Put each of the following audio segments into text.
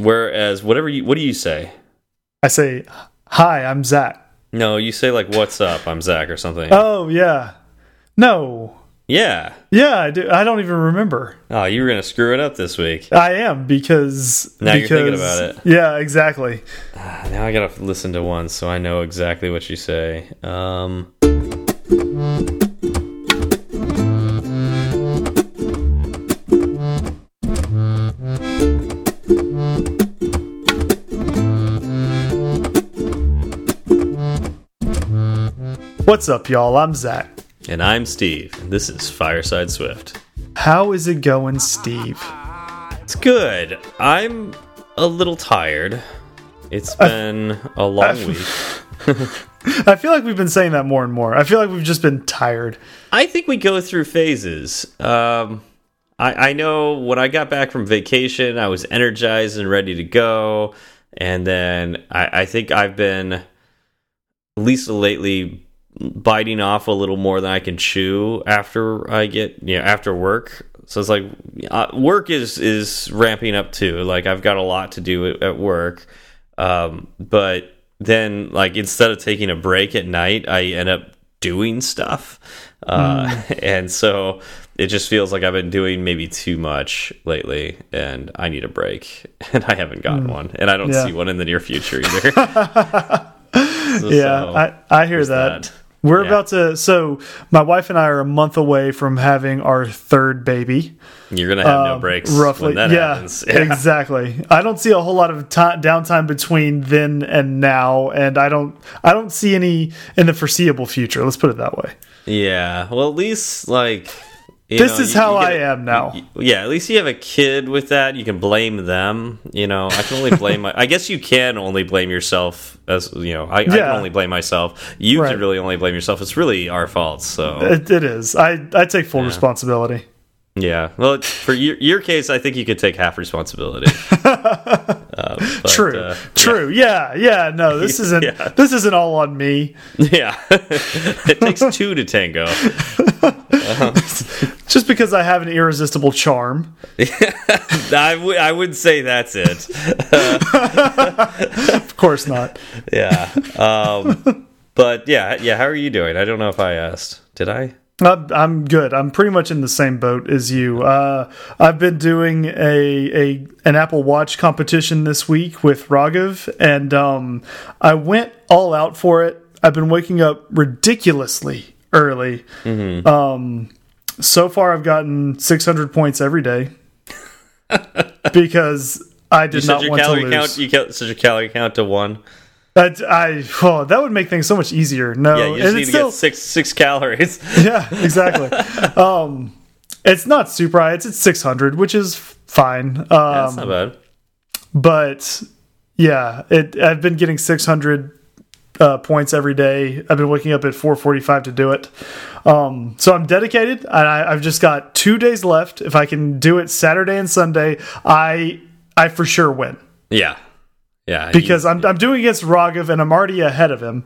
Whereas whatever you what do you say? I say, "Hi, I'm Zach." No, you say like "What's up?" I'm Zach or something. Oh yeah, no, yeah. yeah, I do. I don't even remember. Oh, you were gonna screw it up this week. I am because Now you're thinking about it. Yeah, exactly. Ah, Now I gotta listen to one so I know exactly what you say. Um. What's up, y'all? I'm Zach. And I'm Steve. and This is Fireside Swift. How is it going, Steve? It's good. I'm a little tired. It's been a long I- week. I feel like we've been saying that more and more. I feel like we've just been tired. I think we go through phases. Um, I, I know when I got back from vacation, I was energized and ready to go. And then I, I think I've been, at least lately, biting off a little more than I can chew after I get, you know, after work. So it's like uh, work is is ramping up too. Like I've got a lot to do at, at work, um, but then like instead of taking a break at night, I end up doing stuff, uh, and so it just feels like I've been doing maybe too much lately, and I need a break, and I haven't gotten one, and I don't Yeah. see one in the near future either. So- Yeah, so, I, I hear that. that. We're Yeah. about to. So, my wife and I are a month away from having our third baby. you're gonna have no Um, breaks roughly. when that yeah, happens. exactly. I don't see a whole lot of ti downtime between then and now, and I don't. I don't see any in the foreseeable future. Let's put it that way. Yeah. Well, at least like you This know, is you- how you I am now. yeah. At least you have a kid with that. You can blame them. You know, I can only blame. my, I guess you can only blame yourself. As you know, I, I can only blame myself. You Right. can really only blame yourself. It's really our fault. So It, it is. I I take full responsibility. yeah. Well, for your your case, I think you could take half responsibility. uh, but, True. uh, True. Yeah. Yeah. No, this isn't. Yeah. This isn't all on me. Yeah. it takes two to tango. Just because I have an irresistible charm. I would I would say that's it. Of course not. Yeah. Um, but yeah, yeah. How are you doing? I don't know if I asked. Did I? Uh, I'm good. I'm pretty much in the same boat as you. Uh, I've been doing a, a an Apple Watch competition this week with Raghav, and um, I went all out for it. I've been waking up ridiculously early. Um, so far, I've gotten 600 points every day because I did not want to calorie lose. count. You count, set your calorie count to one. I, I oh, that would make things so much easier. No, Yeah, you just and need it's to still get six six calories. yeah, exactly. um, it's not super high. It's at 600, which is fine. Um, That's not bad. but yeah, it. I've been getting 600 uh, points every day. I've been waking up at 4:45 to do it. Um, so I'm dedicated, and I, I've just got two days left. If I can do it Saturday and Sunday, I I for sure win Yeah, yeah. because I'm I'm doing against Raghav, and I'm already ahead of him.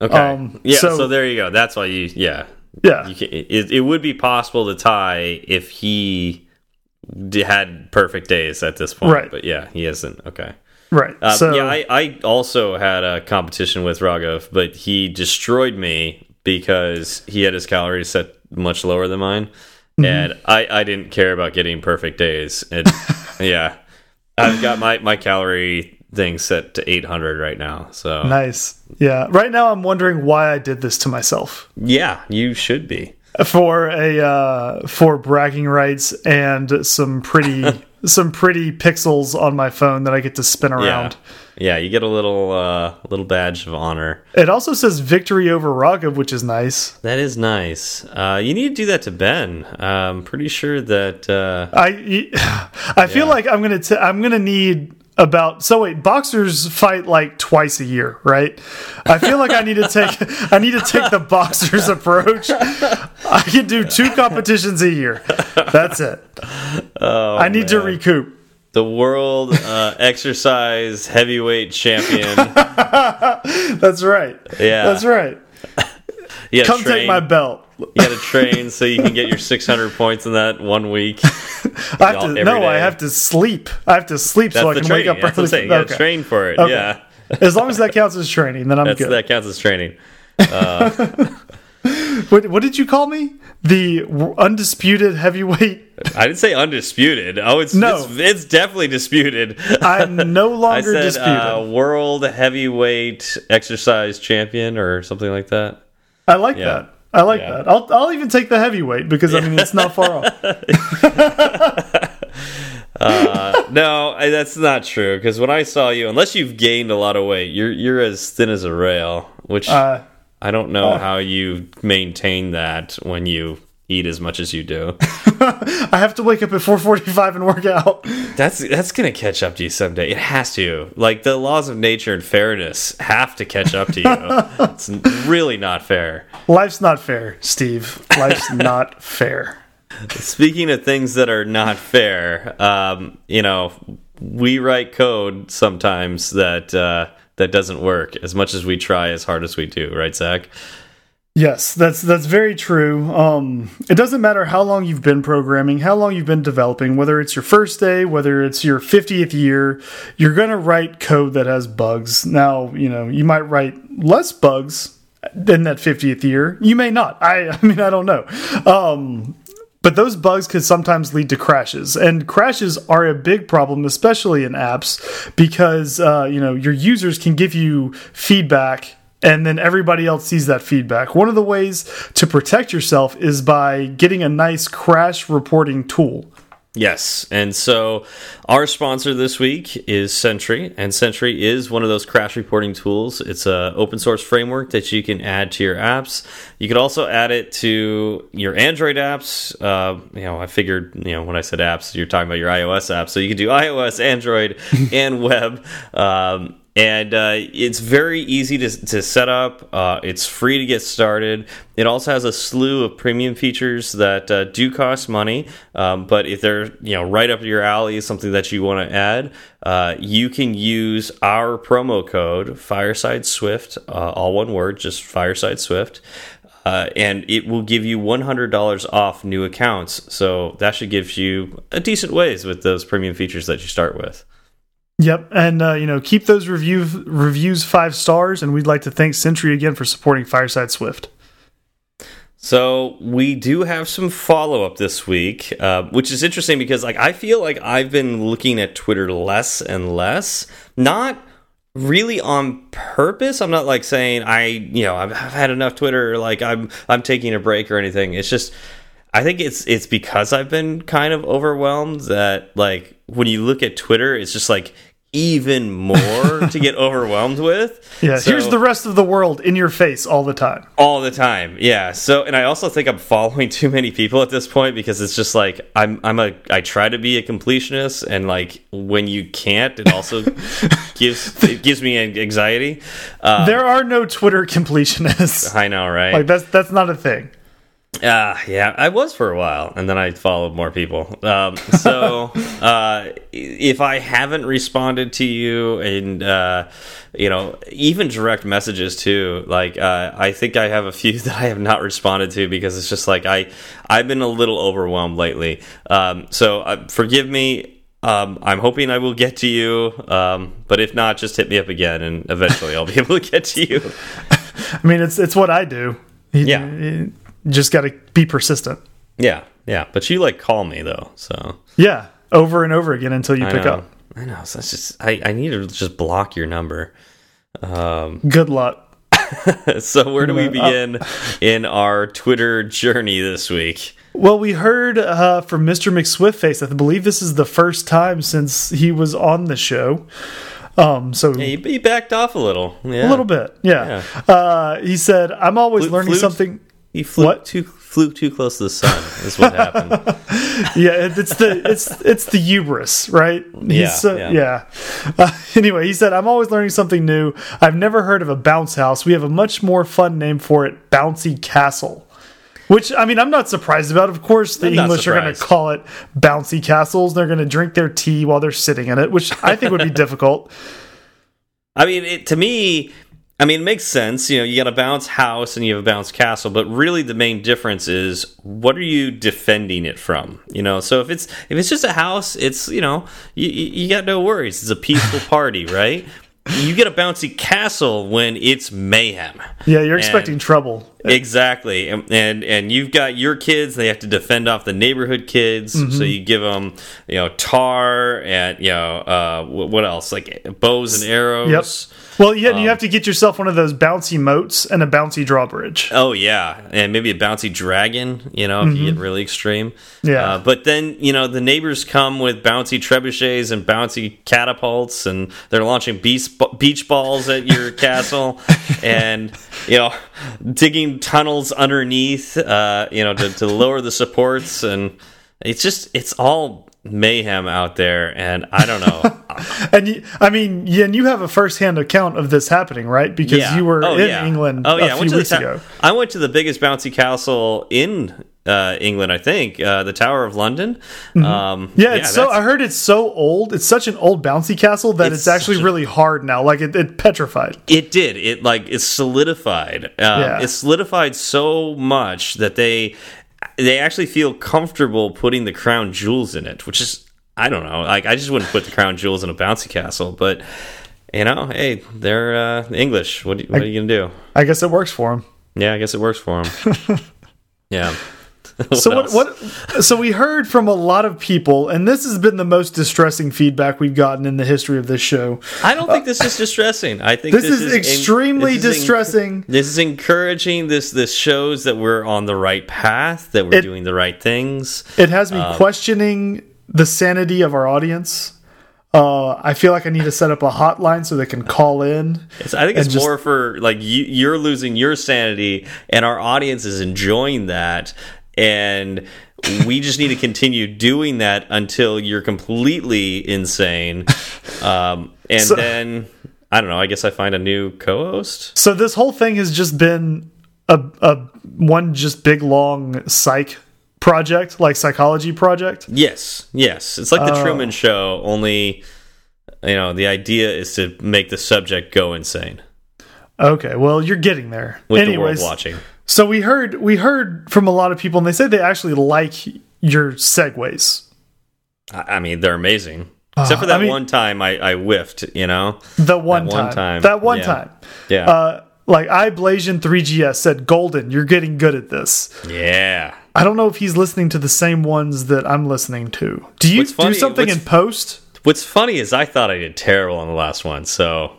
okay. um, yeah. So, so- there you go. That's why you. Yeah. Yeah, You can, it, it would be possible to tie if he had perfect days at this point. Right. But yeah, he isn't. Okay. Right. Uh, so yeah, I, I also had a competition with Raghav, but he destroyed me because he had his calories set much lower than mine, Mm-hmm. and I, I didn't care about getting perfect days. And yeah, I've got my my calorie thing set to 800 right now. So nice. Yeah. Right now, I'm wondering why I did this to myself. yeah, you should be. for a uh, for bragging rights and some pretty some pretty pixels on my phone that I get to spin around. Yeah, you get a little uh, little badge of honor. It also says victory over Raghav, which is nice. That is nice. Uh, you need to do that to Ben. I'm pretty sure that. Uh, I I feel Yeah. like I'm gonna t I'm gonna need about so wait boxers fight like twice a year right? I feel like i need to take i need to take the boxers approach. I can do two competitions a year. That's it. Oh, i need to recoup. The world uh, exercise heavyweight champion. that's right. Yeah. that's right. Yeah, come take my belt You got to train so you can get your 600 points in that one week. I have to, no, day. I have to sleep. I have to sleep That's so I can training. wake up That's early. You got to train for it. Okay. Yeah. as long as that counts as training, then I'm That's, good. That counts as training. Uh, what, what did you call me? The undisputed heavyweight. I didn't say undisputed. Oh, it's No. it's, it's definitely disputed. I'm no I longer said disputed. uh, world heavyweight exercise champion or something like that. I like yeah. that. I like Yeah. that. I'll I'll even take the heavyweight because I mean it's not far off. Uh, no, I- that's not true. Because when I saw you, unless you've gained a lot of weight, you're you're as thin as a rail. Which Uh, I don't know how you maintain that when you eat as much as you do. I have to wake up at 4:45 and work out. That's that's gonna catch up to you someday. It has to. Like the laws of nature and fairness have to catch up to you. it's really not fair. Life's not fair, Steve. Life's not fair. Speaking of things that are not fair, um, you know, we write code sometimes that uh, that doesn't work as much as we try, as hard as we do, right, Zach? Yes, that's that's very true. Um, it doesn't matter how long you've been programming, how long you've been developing, whether it's your first day, whether it's your 50th year, you're going to write code that has bugs. Now, you know, you might write less bugs than that 50th year. You may not. I I mean, I don't know. Um, but those bugs could sometimes lead to crashes, and crashes are a big problem, especially in apps, because uh, you know your users can give you feedback, and then everybody else sees that feedback. One of the ways to protect yourself is by getting a nice crash reporting tool. Yes, and so our sponsor this week is Sentry, and Sentry is one of those crash reporting tools. It's a open source framework that you can add to your apps. You could also add it to your Android apps. Uh, you know, I figured, you know, when I said apps, you're talking about your iOS apps, so you can do iOS, Android, and web. Um, and uh, it's very easy to, to set up. Uh, it's free to get started. It also has a slew of premium features that uh, do cost money, um, but if they're you know right up your alley, something that you want to add, uh, you can use our promo code Fireside Swift, uh, all one word, just Fireside Swift. Uh, and it will give you $100 off new accounts. So that should give you a decent ways with those premium features that you start with. Yep, and uh, you know, keep those review reviews five stars, and we'd like to thank Sentry again for supporting Fireside Swift. So we do have some follow up this week, uh, which is interesting because like I feel like I've been looking at Twitter less and less, not really on purpose. I'm not like saying I, you know, I've, I've had enough Twitter, like I'm I'm taking a break or anything. It's just I think it's it's because I've been kind of overwhelmed that like when you look at Twitter, it's just like even more to get overwhelmed with. Yeah, So- here's the rest of the world in your face all the time. all the time yeah so and i also think i'm following too many people at this point because it's just like i'm i'm a i try to be a completionist and like when you can't it also gives it gives me anxiety uh, there are no Twitter completionists. i know right like that's that's not a thing. Uh, yeah, I was for a while, and then I followed more people. Um, so, uh, if I haven't responded to you, and uh, you know, even direct messages too, like uh, I think I have a few that I have not responded to because it's just like I I've been a little overwhelmed lately. Um, so uh, forgive me. Um, I'm hoping I will get to you, um, but if not, just hit me up again, and eventually I'll be able to get to you. I mean, it's it's what I do. You- Yeah. you just got to be persistent. Yeah, yeah, but you like call me though, so. Yeah, over and over again until you I pick know. up. I know. So that's just I, I need to just block your number. Um, Good luck. so where do we Uh, begin in our Twitter journey this week? Well, we heard uh, from Mr. McSwiftface. I believe this is the first time since he was on the show. Um, so Yeah, you, you backed off a little. Yeah. a little bit, yeah. Uh, he said, "I'm always learning something." You flew What? too flew too close to the sun. is what happened. yeah, it's the it's it's the hubris, right? He's, Yeah, uh, yeah. yeah. Uh, anyway, he said, "I'm always learning something new. I've never heard of a bounce house. We have a much more fun name for it, Bouncy Castle." Which I mean, I'm not surprised about. Of course, the I'm English are going to call it bouncy castles. They're going to drink their tea while they're sitting in it, which I think would be difficult. I mean, it, to me, I mean, it makes sense. You know, you got a bounce house and you have a bounce castle, but really the main difference is what are you defending it from? You know, so if it's if it's just a house, it's you know you you got no worries. It's a peaceful party, right? You get a bouncy castle when it's mayhem. Yeah, you're expecting and trouble. Exactly, and, and, and you've got your kids; they have to defend off the neighborhood kids. Mm -hmm. So you give them, you know, tar and you know uh, what else like bows and arrows. Yep well, yeah, um, you have to get yourself one of those bouncy moats and a bouncy drawbridge. Oh yeah, and maybe a bouncy dragon. You know, if mm -hmm. you get mm-hmm. really extreme. Yeah. Uh, but then you know the neighbors come with bouncy trebuchets and bouncy catapults, and they're launching beach beach balls at your castle, and you know digging tunnels underneath. Uh, you know to, to lower the supports, and it's just it's all mayhem out there, and I don't know. and you, I mean, yeah, and you have a first-hand account of this happening, right? Because yeah. you were oh, in yeah. England oh, yeah. a few weeks ago. I went to the biggest bouncy castle in uh, England, I think, uh, the Tower of London. Mm -hmm. um, yeah, it's yeah, so. I heard it's so old. It's such an old bouncy castle that it's, it's actually really hard now. Like it, it, petrified. It did. It like it solidified. Um, yeah. It's solidified so much that they they actually feel comfortable putting the crown jewels in it, which is I don't know. Like I just wouldn't put the crown jewels in a bouncy castle, but you know, hey, they're uh, English. What, what I, are you gonna do? I guess it works for them. Yeah, I guess it works for them. yeah. what so what, what, so we heard from a lot of people and this has been the most distressing feedback we've gotten in the history of this show. I don't think uh, this is distressing. I think this, this is, is, extremely this distressing is this is encouraging. This this shows that we're on the right path that we're it, doing the right things. It has me um, questioning the sanity of our audience. Uh, I feel like I need to set up a hotline so they can call in. I think it's just, more for like you, you're losing your sanity, and our audience is enjoying that, and we just need to continue doing that until you're completely insane. Um, and so, then i don't know i guess i find a new co-host. So this whole thing has just been a, a one just big long psych project like psychology project? Yes yes. It's like the uh, truman show only you know the idea is to make the subject go insane. Okay well you're getting there. With Anyways, the world watching so we heard we heard from a lot of people, and they said they actually like your segues. I mean, they're amazing. Except for uh, that I mean, one time I, I whiffed, you know? The one, that time. one time. That one yeah. time. Yeah. Uh, like iBlasian3GS said, Golden, you're getting good at this. Yeah. I don't know if he's listening to the same ones that I'm listening to. Do you funny, do something in post? What's funny is I thought I did terrible on the last one, so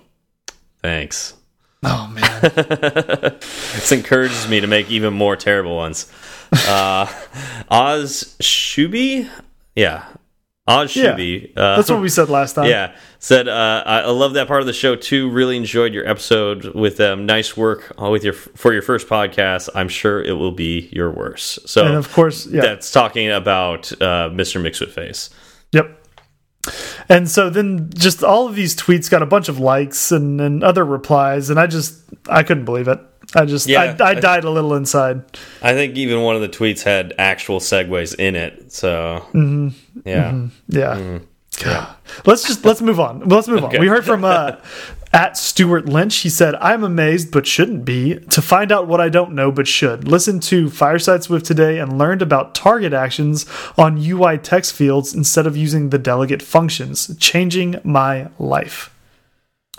thanks. Oh man, this encourages me to make even more terrible ones. Uh, Oz Shuby, yeah, Oz Shuby. Yeah, uh, that's what we said last time. Yeah, said uh, I love that part of the show too. Really enjoyed your episode with them. Nice work uh, with your for your first podcast. I'm sure it will be your worst. So, and of course, yeah. that's talking about uh, Mr. McSwiftface. Yep. And so then just all of these tweets got a bunch of likes and, and other replies, and I just I couldn't believe it. I just yeah, I, I died a little inside. I think even one of the tweets had actual segues in it. So mm -hmm, yeah, mm -hmm, yeah. Mm -hmm. Yeah. Let's just let's move on. Let's move okay. on. We heard from uh, at Stuart Lynch. He said, "I'm amazed, but shouldn't be, to find out what I don't know, but should. Listen to Fireside Swift today and learned about target actions on UI text fields instead of using the delegate functions, changing my life."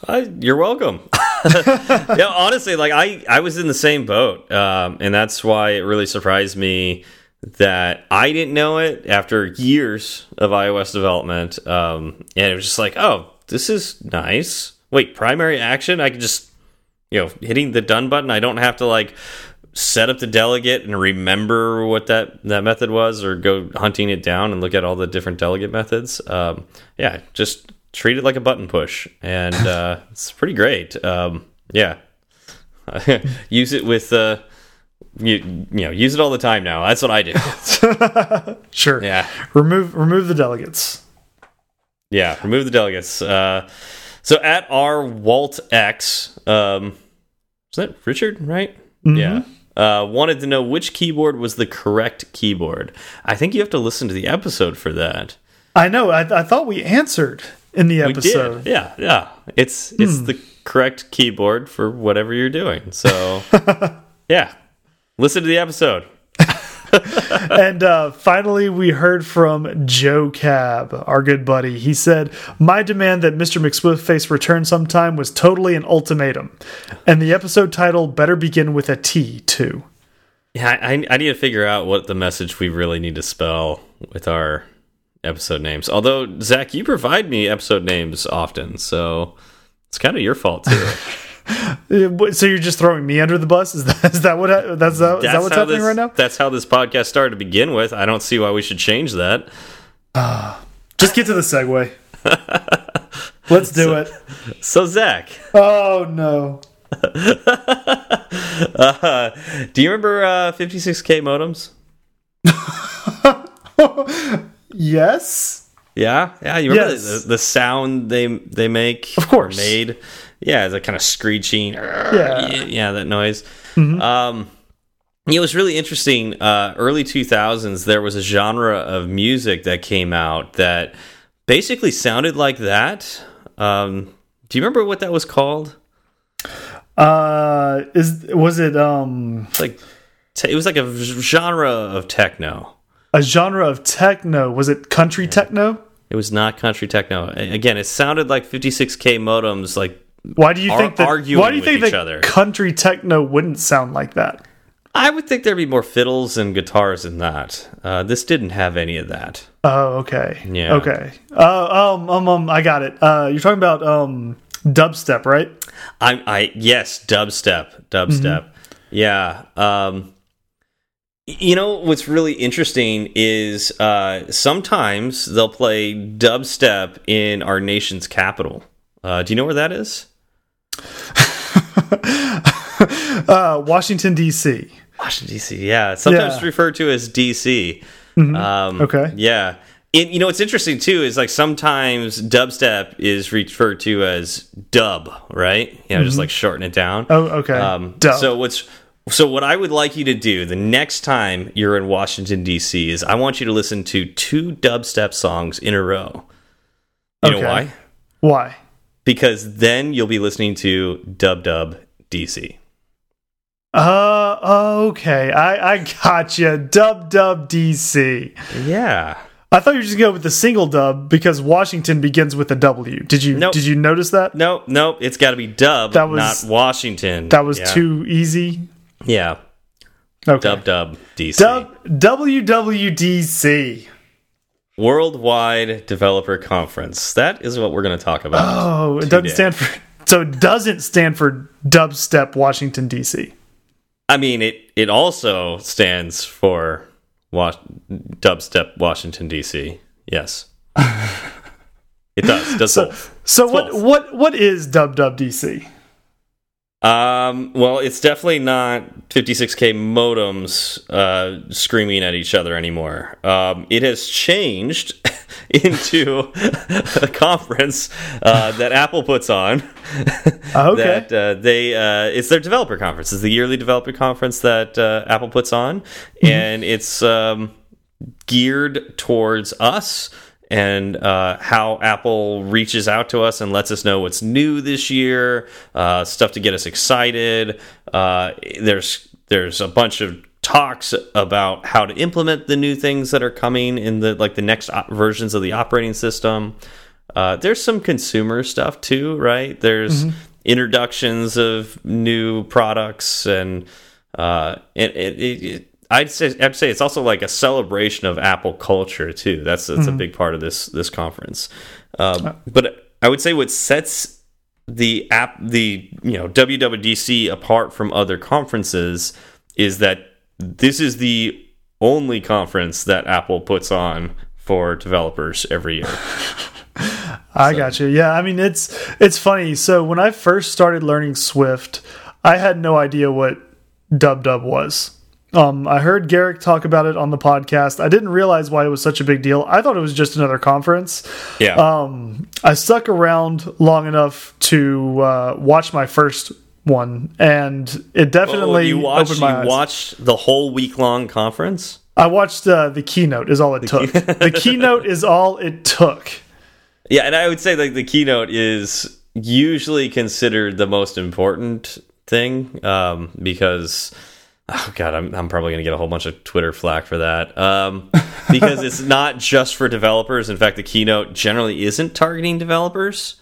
Uh, you're welcome. yeah, honestly, like I, I was in the same boat, um, and that's why it really surprised me that I didn't know it after years of iOS development. Um, and it was just like, oh, this is nice. Wait, primary action? I can just, you know, hitting the done button. I don't have to like set up the delegate and remember what that that method was, or go hunting it down and look at all the different delegate methods. Um, yeah, just treat it like a button push, and uh, it's pretty great. Um, yeah, use it with. Uh, you you know use it all the time now. That's what I do. sure. Yeah. Remove remove the delegates. Yeah, remove the delegates. Uh, so at our Walt X, um, is that Richard? Right? Mm -hmm. Yeah. Uh, wanted to know which keyboard was the correct keyboard. I think you have to listen to the episode for that. I know. I, I thought we answered in the episode. Yeah, yeah. It's it's hmm. the correct keyboard for whatever you're doing. So, yeah, listen to the episode. and uh, finally, we heard from Joe Cab, our good buddy. He said, My demand that Mr. McSwiftface return sometime was totally an ultimatum. And the episode title better begin with a T, too. Yeah, I, I need to figure out what the message we really need to spell with our episode names. Although, Zach, you provide me episode names often, so it's kind of your fault, too. So you're just throwing me under the bus? Is that is that what that's, that, that's is that what's happening this, right now? That's how this podcast started to begin with. I don't see why we should change that. Uh, just get to the segue. Let's do so, it. So Zach. Oh no. uh, do you remember uh, 56k modems? yes. Yeah, yeah. You remember yes. the, the, sound they they make? Of course, made. Yeah, it's a kind of screeching. Yeah, yeah, that noise. Mm -hmm. Um, it was really interesting. Uh, early 2000s, there was a genre of music that came out that basically sounded like that. Um, do you remember what that was called? Uh, is was it um like it was like a genre of techno. A genre of techno. Was it country yeah. techno? It was not country techno. Again, it sounded like 56k modems like why do you think that arguing why do you think each that other. country techno wouldn't sound like that? I would think there'd be more fiddles and guitars in that. Uh, this didn't have any of that. Oh, okay. Yeah. Okay. Uh, um, um, um, I got it. Uh, you're talking about um, dubstep, right? I, I, yes, dubstep, dubstep. Mm -hmm. Yeah. Um, you know what's really interesting is uh, sometimes they'll play dubstep in our nation's capital. Uh, do you know where that is? uh, Washington D.C. Washington D.C. Yeah, sometimes Yeah. referred to as D.C. Mhm. Um, Okay. Yeah. It, you know what's interesting too is like sometimes dubstep is referred to as dub, right? You know, just like shorten it down. Oh, okay. Um, Dub. so what's so what I would like you to do the next time you're in Washington D.C. is I want you to listen to two dubstep songs in a row. You know why? Why? Because then you'll be listening to Dub Dub DC. Uh, okay. I I got you. Dub dub DC. Yeah. I thought you were just going go with the single dub because Washington begins with a W. Did you Nope. did you notice that? Nope, nope. It's got to be Dub, That was- not Washington. That was Yeah. too easy. Yeah. Okay. Dub Dub DC. Dub WWDC. Worldwide Developer Conference. That is what we're going to talk about. Oh, it doesn't stand for so it doesn't stand for dubstep Washington DC. I mean, it it also stands for Wa Dubstep Washington DC. Yes. it does. It does So both. so It's what both. what what is dub dub DC? Um, well, it's definitely not 56k modems uh, screaming at each other anymore. Um, it has changed into a conference uh, that Apple puts on. Okay. that uh, they uh, it's their developer conference. It's the yearly developer conference that uh, Apple puts on, and it's um, geared towards us and uh, how Apple reaches out to us and lets us know what's new this year, uh, stuff to get us excited. Uh, there's there's a bunch of talks about how to implement the new things that are coming in the like the next versions of the operating system. Uh, there's some consumer stuff too, right? There's introductions of new products and uh, it, it, it, it I'd say I'd say it's also like a celebration of Apple culture too. That's that's a big part of this this conference. Um, but I would say what sets the app the you know WWDC apart from other conferences is that this is the only conference that Apple puts on for developers every year. I got you. Yeah, I mean it's it's funny. So when I first started learning Swift, I had no idea what dub dub was. Um, I heard Garrick talk about it on the podcast. I didn't realize why it was such a big deal. I thought it was just another conference. Yeah. Um, I stuck around long enough to uh, watch my first one, and it definitely Oh, you watched opened my you eyes. watched the whole week long conference. I watched uh, the keynote. Is all it took. the keynote is all it took. Yeah, and I would say like the keynote is usually considered the most important thing um, because oh god I'm, I'm probably going to get a whole bunch of twitter flack for that. Um, because it's not just for developers. In fact the keynote generally isn't targeting developers.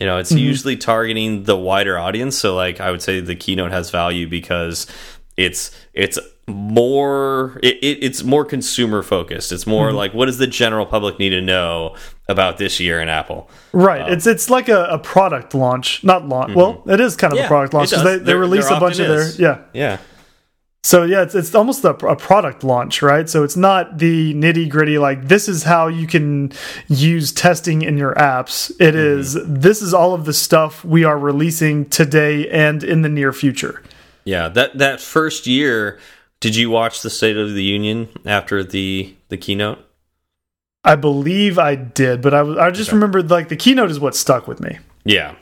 You know it's mm -hmm. usually targeting the wider audience. So like i would say the keynote has value because it's it's more it, it, it's more consumer focused. It's more mm -hmm. like what does the general public need to know about this year in apple? Right. Um, it's it's like a, a, product launch. Not launch. Mm -hmm. well it is kind of yeah, a product launch because they, they release a bunch of their yeah. Yeah so yeah, it's it's almost a, a, product launch, right? So it's not the nitty gritty like this is how you can use testing in your apps. It mm -hmm. is this is all of the stuff we are releasing today and in the near future. Yeah, that that first year did you watch the State of the Union after the the keynote? I believe I did, but I I just okay. remembered like the keynote is what stuck with me. Yeah,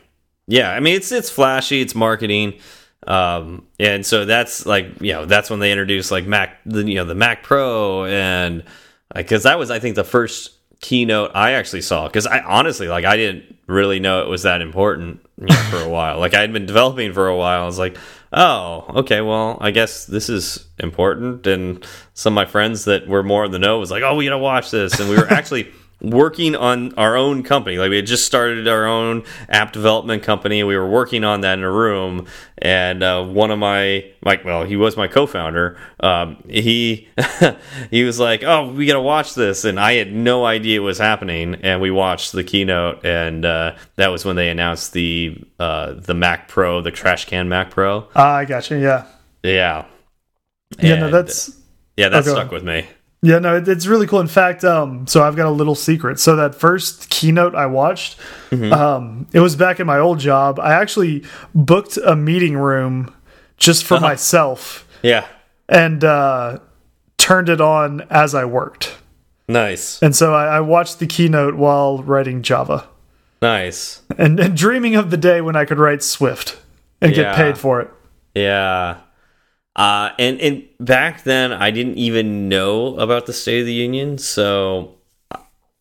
yeah. I mean, it's it's flashy, it's marketing, um, and so that's like you know that's when they introduced like Mac, the you know the Mac Pro, and because that was I think the first keynote I actually saw because I honestly like I didn't really know it was that important you know, for a while. Like I had been developing for a while. I was like, oh, okay, well, I guess this is important. And some of my friends that were more in the know was like, oh, we gotta watch this. And we were actually working on our own company. Like we had just started our own app development company. We were working on that in a room, and uh, one of my like, well, he was my co-founder. Um, he he was like, "Oh, we got to watch this," and I had no idea it was happening. And we watched the keynote, and uh, that was when they announced the uh, the Mac Pro, the trash can Mac Pro. Ah, I got you. Yeah. Yeah. Yeah. And, no, that's yeah, that stuck with me. Yeah, no, it's really cool. In fact, um, so I've got a little secret. So that first keynote I watched, mm -hmm. um, it was back at my old job. I actually booked a meeting room just for uh -huh. myself. Yeah, and uh, turned it on as I worked. Nice. And so I, I watched the keynote while writing Java. Nice. And, and dreaming of the day when I could write Swift and yeah. get paid for it. Yeah. Uh, and and back then, I didn't even know about the State of the Union, so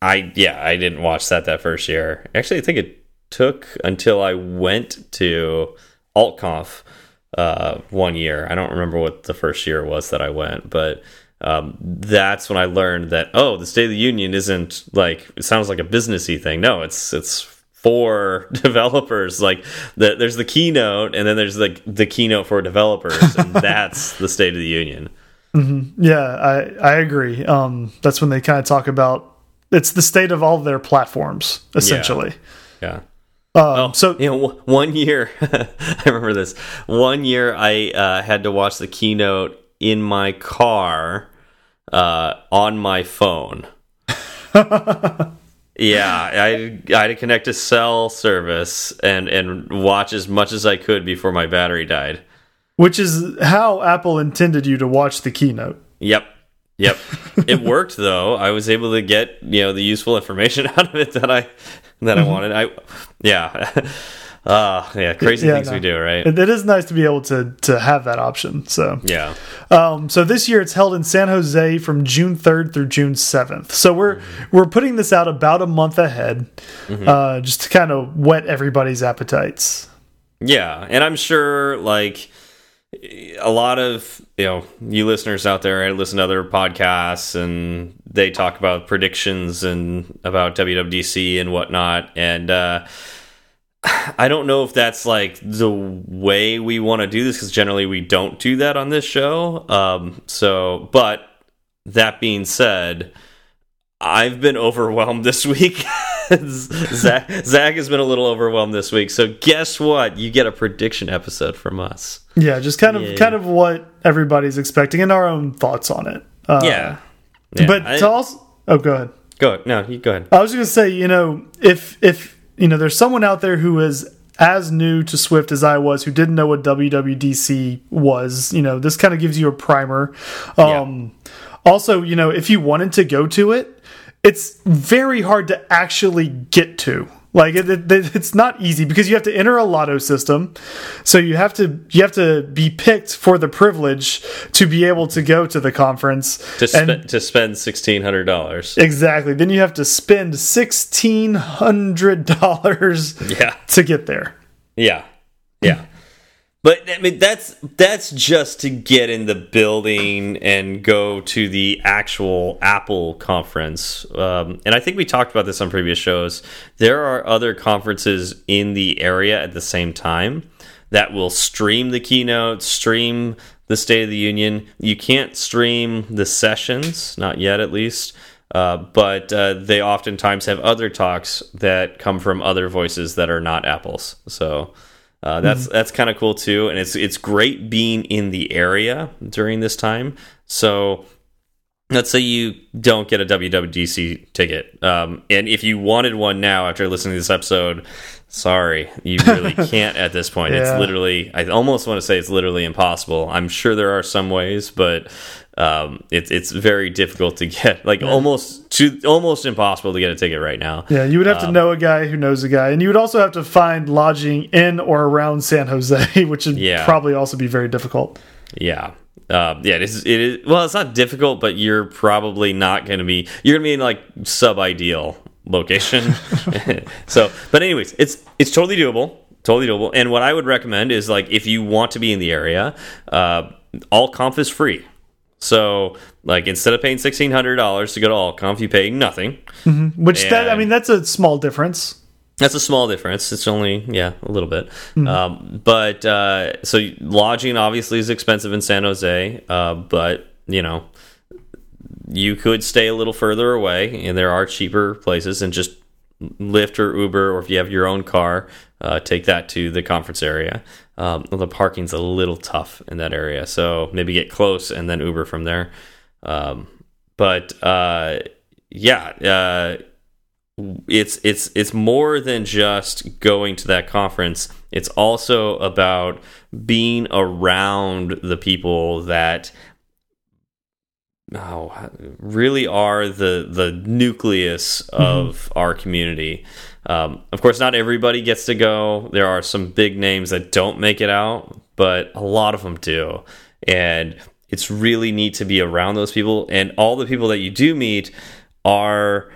I yeah, I didn't watch that that first year. Actually, I think it took until I went to AltConf uh, one year. I don't remember what the first year was that I went, but um, that's when I learned that oh, the State of the Union isn't like it sounds like a businessy thing. No, it's it's for developers like the, there's the keynote and then there's like the, the keynote for developers and that's the state of the union. Mm -hmm. yeah i i agree. Um that's when they kind of talk about it's the state of all of their platforms essentially. Yeah, yeah. Um, oh, so you know one year i remember this. One year i uh, had to watch the keynote in my car uh, on my phone Yeah, I I had to connect to cell service and and watch as much as I could before my battery died. Which is how Apple intended you to watch the keynote. Yep. Yep. it worked though. I was able to get, you know, the useful information out of it that I that I mm-hmm. wanted. I yeah. Uh, yeah, crazy yeah, things no. we do, right? It, it is nice to be able to to have that option. So yeah. Um, so this year it's held in San Jose from June 3rd through June 7th. So we're mm -hmm. we're putting this out about a month ahead, mm -hmm. uh, just to kind of whet everybody's appetites. Yeah, and I'm sure like a lot of you know you listeners out there I listen to other podcasts and they talk about predictions and about WWDC and whatnot and uh I don't know if that's like the way we want to do this because generally we don't do that on this show. Um, so, but that being said, I've been overwhelmed this week. Zach, Zach has been a little overwhelmed this week. So guess what? You get a prediction episode from us. Yeah, just kind of yeah. kind of what everybody's expecting and our own thoughts on it. Uh, yeah. yeah. But I, to also, oh, go ahead. Go ahead. No, you go ahead. I was going to say, you know, if if you know, there's someone out there who is as new to Swift as I was, who didn't know what WWDC was. You know, this kind of gives you a primer. Um, yeah. Also, you know, if you wanted to go to it, it's very hard to actually get to. Like it, it, it's not easy because you have to enter a lotto system, so you have to you have to be picked for the privilege to be able to go to the conference to, spe to spend sixteen hundred dollars. Exactly. Then you have to spend sixteen hundred dollars. Yeah. To get there. Yeah. Yeah. But I mean that's that's just to get in the building and go to the actual Apple conference. Um, and I think we talked about this on previous shows. There are other conferences in the area at the same time that will stream the keynote, stream the State of the Union. You can't stream the sessions, not yet at least. Uh, but uh, they oftentimes have other talks that come from other voices that are not Apple's. So uh, that's mm -hmm. that's kind of cool too, and it's it's great being in the area during this time. So let's say you don't get a WWDC ticket, um, and if you wanted one now after listening to this episode, sorry, you really can't at this point. Yeah. It's literally I almost want to say it's literally impossible. I'm sure there are some ways, but um, it's it's very difficult to get, like yeah. almost to almost impossible to get a ticket right now. Yeah, you would have um, to know a guy who knows a guy, and you would also have to find lodging in or around San Jose, which would yeah. probably also be very difficult. Yeah, uh, yeah, it is, it is. Well, it's not difficult, but you're probably not going to be. You're going to be in like sub ideal location. so, but anyways, it's it's totally doable, totally doable. And what I would recommend is like if you want to be in the area, uh, AltConf is free. So, like, instead of paying sixteen hundred dollars to go to AltConf, you pay nothing. Mm -hmm. Which and that I mean, that's a small difference. That's a small difference. It's only yeah a little bit, mm -hmm. um, but uh, so lodging obviously is expensive in San Jose, uh, but you know you could stay a little further away, and there are cheaper places, and just Lyft or Uber, or if you have your own car, uh, take that to the conference area. Um, the parking's a little tough in that area, so maybe get close and then Uber from there. Um, but uh, yeah, uh, it's it's it's more than just going to that conference. It's also about being around the people that oh, really are the the nucleus mm-hmm. of mm -hmm. our community. Um, of course, not everybody gets to go. There are some big names that don't make it out, but a lot of them do. And it's really neat to be around those people. And all the people that you do meet are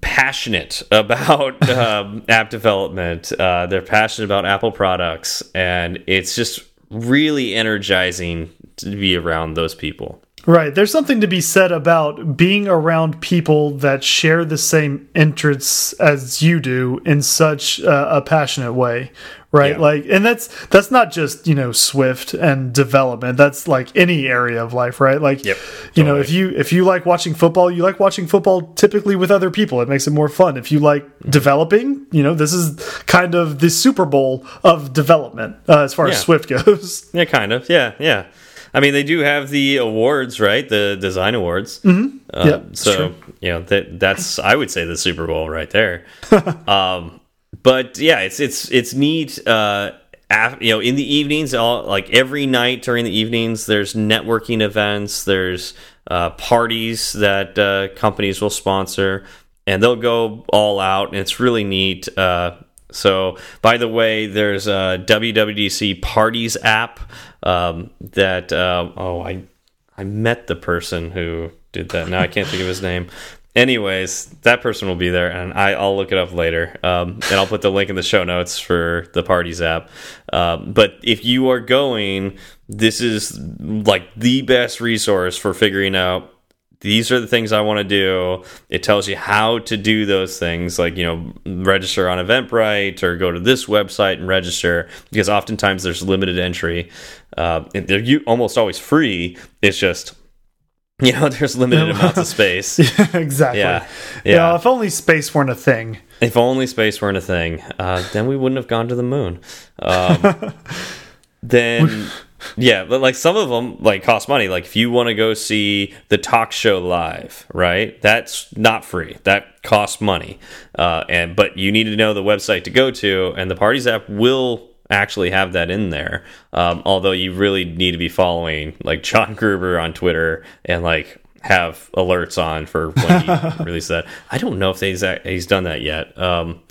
passionate about um, app development. Uh, they're passionate about Apple products. And it's just really energizing to be around those people. Right. There's something to be said about being around people that share the same interests as you do in such a passionate way. Right. Yeah. Like, and that's, that's not just, you know, Swift and development. That's like any area of life, right? Like, yep, totally. you know, if you, if you like watching football, you like watching football typically with other people. It makes it more fun. If you like mm -hmm. developing, you know, this is kind of the Super Bowl of development uh, as far yeah. as Swift goes. Yeah, kind of. Yeah. Yeah. I mean, they do have the awards, right? The design awards. Mm -hmm. uh, yeah. So you know that that's I would say the Super Bowl right there. um, but yeah, it's it's it's neat. Uh, you know, in the evenings, all like every night during the evenings, there's networking events. There's uh, parties that uh, companies will sponsor, and they'll go all out, and it's really neat. So, by the way, there's a WWDC Parties app um, that uh, oh I I met the person who did that. Now I can't think of his name. Anyways, that person will be there, and I, will look it up later. Um, and I'll put the link in the show notes for the Parties app. Um, but if you are going, this is like the best resource for figuring out these are the things I want to do. It tells you how to do those things, like, you know, register on Eventbrite or go to this website and register, because oftentimes there's limited entry. Uh, they're almost always free. It's just, you know, there's limited amounts of space. yeah, exactly. Yeah. yeah. yeah. If only space weren't a thing. If only space weren't a thing, uh, then we wouldn't have gone to the moon. Um, then yeah, but like some of them like cost money. Like if you want to go see the talk show live, right? That's not free. That costs money. Uh, and but you need to know the website to go to, and the Parties app will actually have that in there. Um, although you really need to be following like John Gruber on Twitter and like have alerts on for when he released that. I don't know if he's he's done that yet. Um,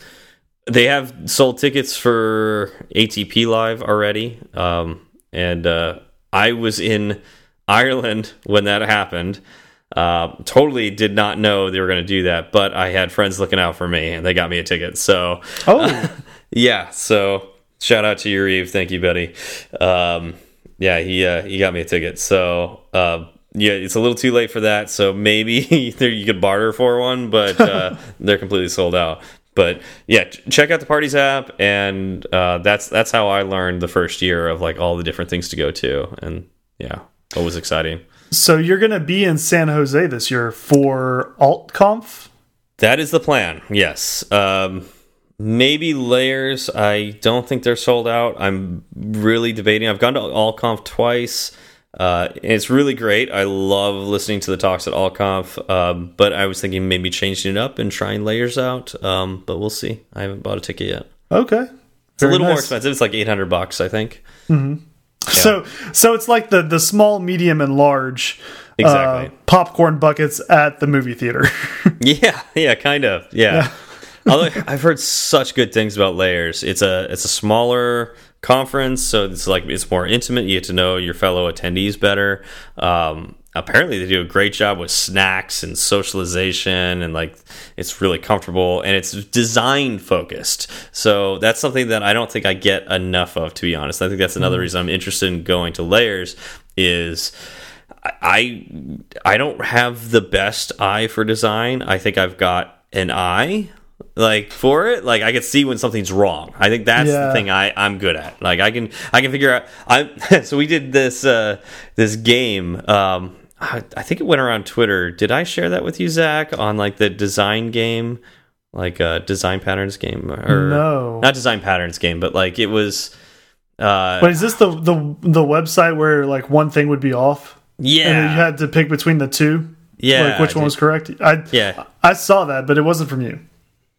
they have sold tickets for ATP Live already, um, and uh, I was in Ireland when that happened. Uh, totally did not know they were going to do that, but I had friends looking out for me, and they got me a ticket. So, oh, yeah. So, shout out to your Eve. Thank you, buddy. Um, yeah, he uh, he got me a ticket. So, uh, yeah, it's a little too late for that. So maybe you could barter for one, but uh, they're completely sold out. But yeah, check out the parties app, and uh, that's that's how I learned the first year of like all the different things to go to, and yeah, it was exciting. So you're going to be in San Jose this year for AltConf? That is the plan. Yes. Um, maybe layers. I don't think they're sold out. I'm really debating. I've gone to AltConf twice. Uh, it's really great. I love listening to the talks at AltConf, um, but I was thinking maybe changing it up and trying layers out. Um, but we'll see. I haven't bought a ticket yet. Okay, it's a little nice. more expensive. It's like eight hundred bucks, I think. Mm -hmm. yeah. So, so it's like the the small, medium, and large exactly uh, popcorn buckets at the movie theater. yeah, yeah, kind of. Yeah. yeah. Although I've heard such good things about layers. It's a it's a smaller conference, so it's like it's more intimate. You get to know your fellow attendees better. Um, apparently, they do a great job with snacks and socialization, and like it's really comfortable and it's design focused. So that's something that I don't think I get enough of, to be honest. I think that's another mm. reason I'm interested in going to layers. Is I I don't have the best eye for design. I think I've got an eye like for it like i can see when something's wrong. I think that's yeah. the thing i i'm good at. Like i can i can figure out i so we did this uh this game um I, I think it went around twitter. Did i share that with you zach on like the design game? Like uh design patterns game or no. not design patterns game but like it was uh but is this the the the website where like one thing would be off? Yeah and you had to pick between the two? Yeah like which one was correct? I yeah. I saw that but it wasn't from you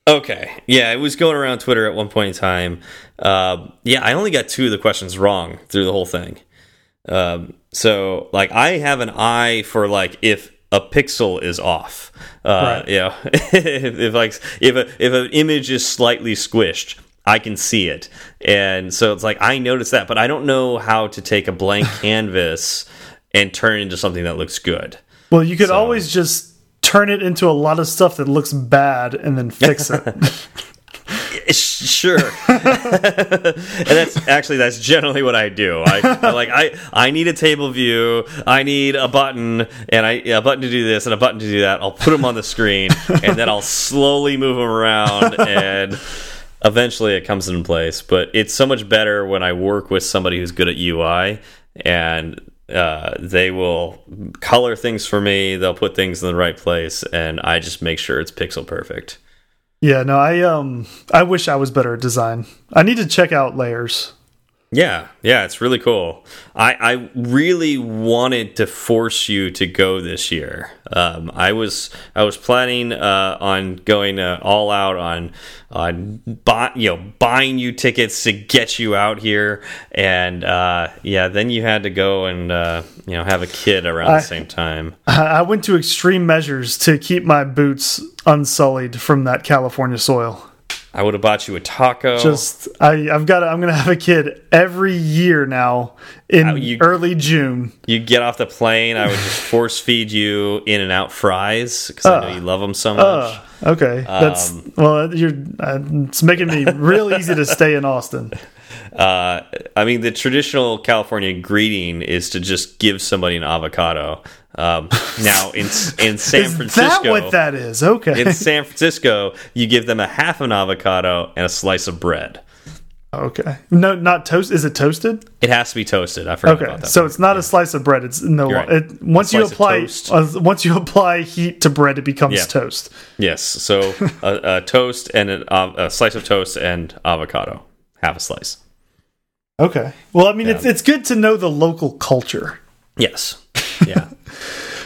Okay. Yeah, it was going around Twitter at one point in time. Uh, yeah, I only got two of the questions wrong through the whole thing. Um, so, like, I have an eye for like if a pixel is off. Uh, right. You know, if, if like if a, if an image is slightly squished, I can see it, and so it's like I notice that, but I don't know how to take a blank canvas and turn it into something that looks good. Well, you could so. always just turn it into a lot of stuff that looks bad and then fix it. sure. And that's actually that's generally what i do. I, I, like i i need a table view. I need a button and i a button to do this and a button to do that. I'll put them on the screen and then i'll slowly move them around and eventually it comes into place. But it's so much better when i work with somebody who's good at ui and uh, they will color things for me. They'll put things in the right place, and I just make sure it's pixel perfect. Yeah, no, I um, I wish I was better at design. I need to check out layers. Yeah, yeah, it's really cool. I, I really wanted to force you to go this year. Um, I was I was planning uh, on going uh, all out on on buy, you know buying you tickets to get you out here, and uh, yeah, then you had to go and uh, you know have a kid around I, the same time. I went to extreme measures to keep my boots unsullied from that California soil. I would have bought you a taco. Just I, I've got. I'm gonna have a kid every year now in uh, you, early June. You get off the plane. I would just force feed you in and out fries because uh, I know uh, you love them so much. Uh, okay, um, that's well. You're. Uh, it's making me real easy to stay in Austin. Uh, I mean, the traditional California greeting is to just give somebody an avocado. Um, now in in San is Francisco, that what that is? Okay. In San Francisco, you give them a half an avocado and a slice of bread. Okay. No, not toast. Is it toasted? It has to be toasted. I forgot okay. about that. So part. it's not yeah. a slice of bread. It's no. Right. It, once you apply uh, once you apply heat to bread, it becomes yeah. toast. Yes. So a, a, toast and an, a slice of toast and avocado, half a slice. Okay. Well, I mean, yeah. it's it's good to know the local culture. Yes. Yeah.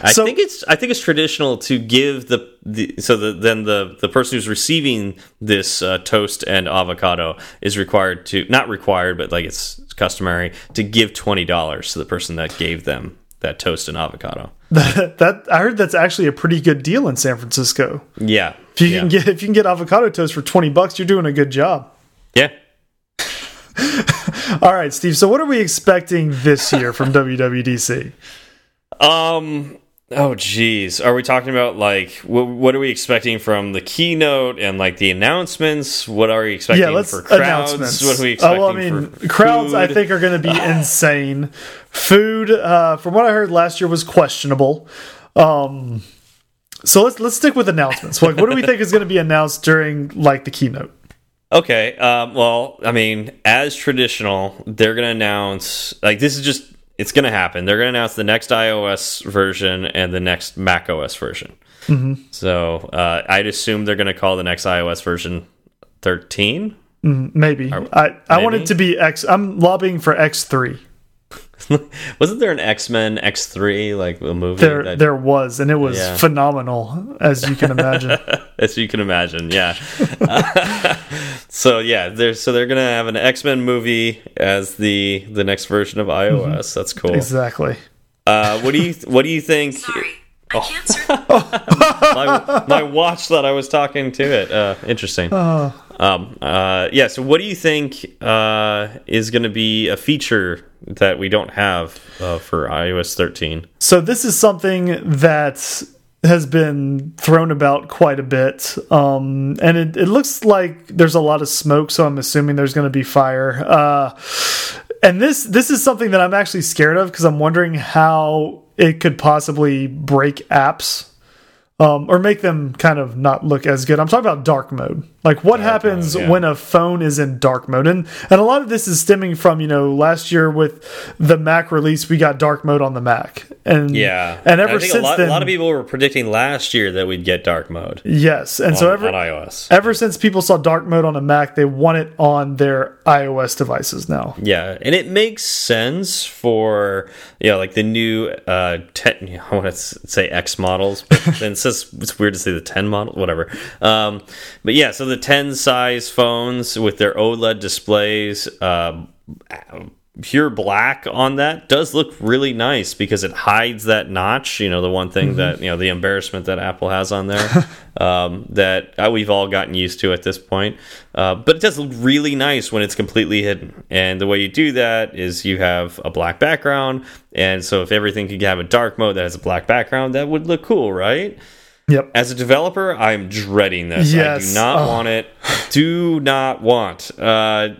I so, think it's I think it's traditional to give the, the so the, then the the person who's receiving this uh, toast and avocado is required to not required but like it's customary to give twenty dollars to the person that gave them that toast and avocado. that, that I heard that's actually a pretty good deal in San Francisco. Yeah. If you yeah. can get if you can get avocado toast for twenty bucks, you're doing a good job. Yeah. All right, Steve. So what are we expecting this year from WWDC? Um. Oh, geez. Are we talking about like what? What are we expecting from the keynote and like the announcements? What are we expecting Yeah, let's for crowds? announcements. What are we expecting? well, I mean, crowds. I think are going to be insane. Food, uh, from what I heard last year, was questionable. Um, so let's let's stick with announcements. Like, what do we think is going to be announced during like the keynote? Okay. Um, well, I mean, as traditional, they're going to announce like this is just it's going to happen. They're going to announce the next iOS version and the next Mac OS version. Mm-hmm. So uh, I'd assume they're going to call the next iOS version 13. Maybe I I want maybe? it to be X. I'm lobbying for X three. Wasn't there an X Men X three like a movie? There that- there was, and it was Yeah. phenomenal, as you can imagine. as you can imagine, yeah. so yeah, they're so they're gonna have an X Men movie as the the next version of iOS. That's cool. exactly. Uh, what do you what do you think? Sorry, Oh. I can't my, my watch thought I was talking to it. Uh, interesting. Um, uh, yeah. So, what do you think uh, is going to be a feature that we don't have uh, for iOS 13? So this is something that has been thrown about quite a bit, um, and it, it looks like there's a lot of smoke. So I'm assuming there's going to be fire. Uh, and this this is something that I'm actually scared of because I'm wondering how it could possibly break apps. Um, or make them kind of not look as good. I'm talking about dark mode. Like what happens mode, yeah. when a phone is in dark mode, and and a lot of this is stemming from you know last year with the Mac release, we got dark mode on the Mac, and Yeah, and ever since a lot, then, a lot of people were predicting last year that we'd get dark mode yes, and on, so ever on iOS. ever since people saw dark mode on a Mac, they want it on their iOS devices now. Yeah, and it makes sense for you know like the new uh ten. I want to say X models, but then says it's weird to say the ten model, whatever. Um, but yeah, so the ten size phones with their OLED displays. Um, pure black on that does look really nice because it hides that notch you know the one thing that you know the embarrassment that apple has on there um, that uh, we've all gotten used to at this point uh, but it does look really nice when it's completely hidden and the way you do that is you have a black background and so if everything could have a dark mode that has a black background that would look cool right Yep. as a developer, I'm dreading this. I do not Oh. want it. Do not want. Uh,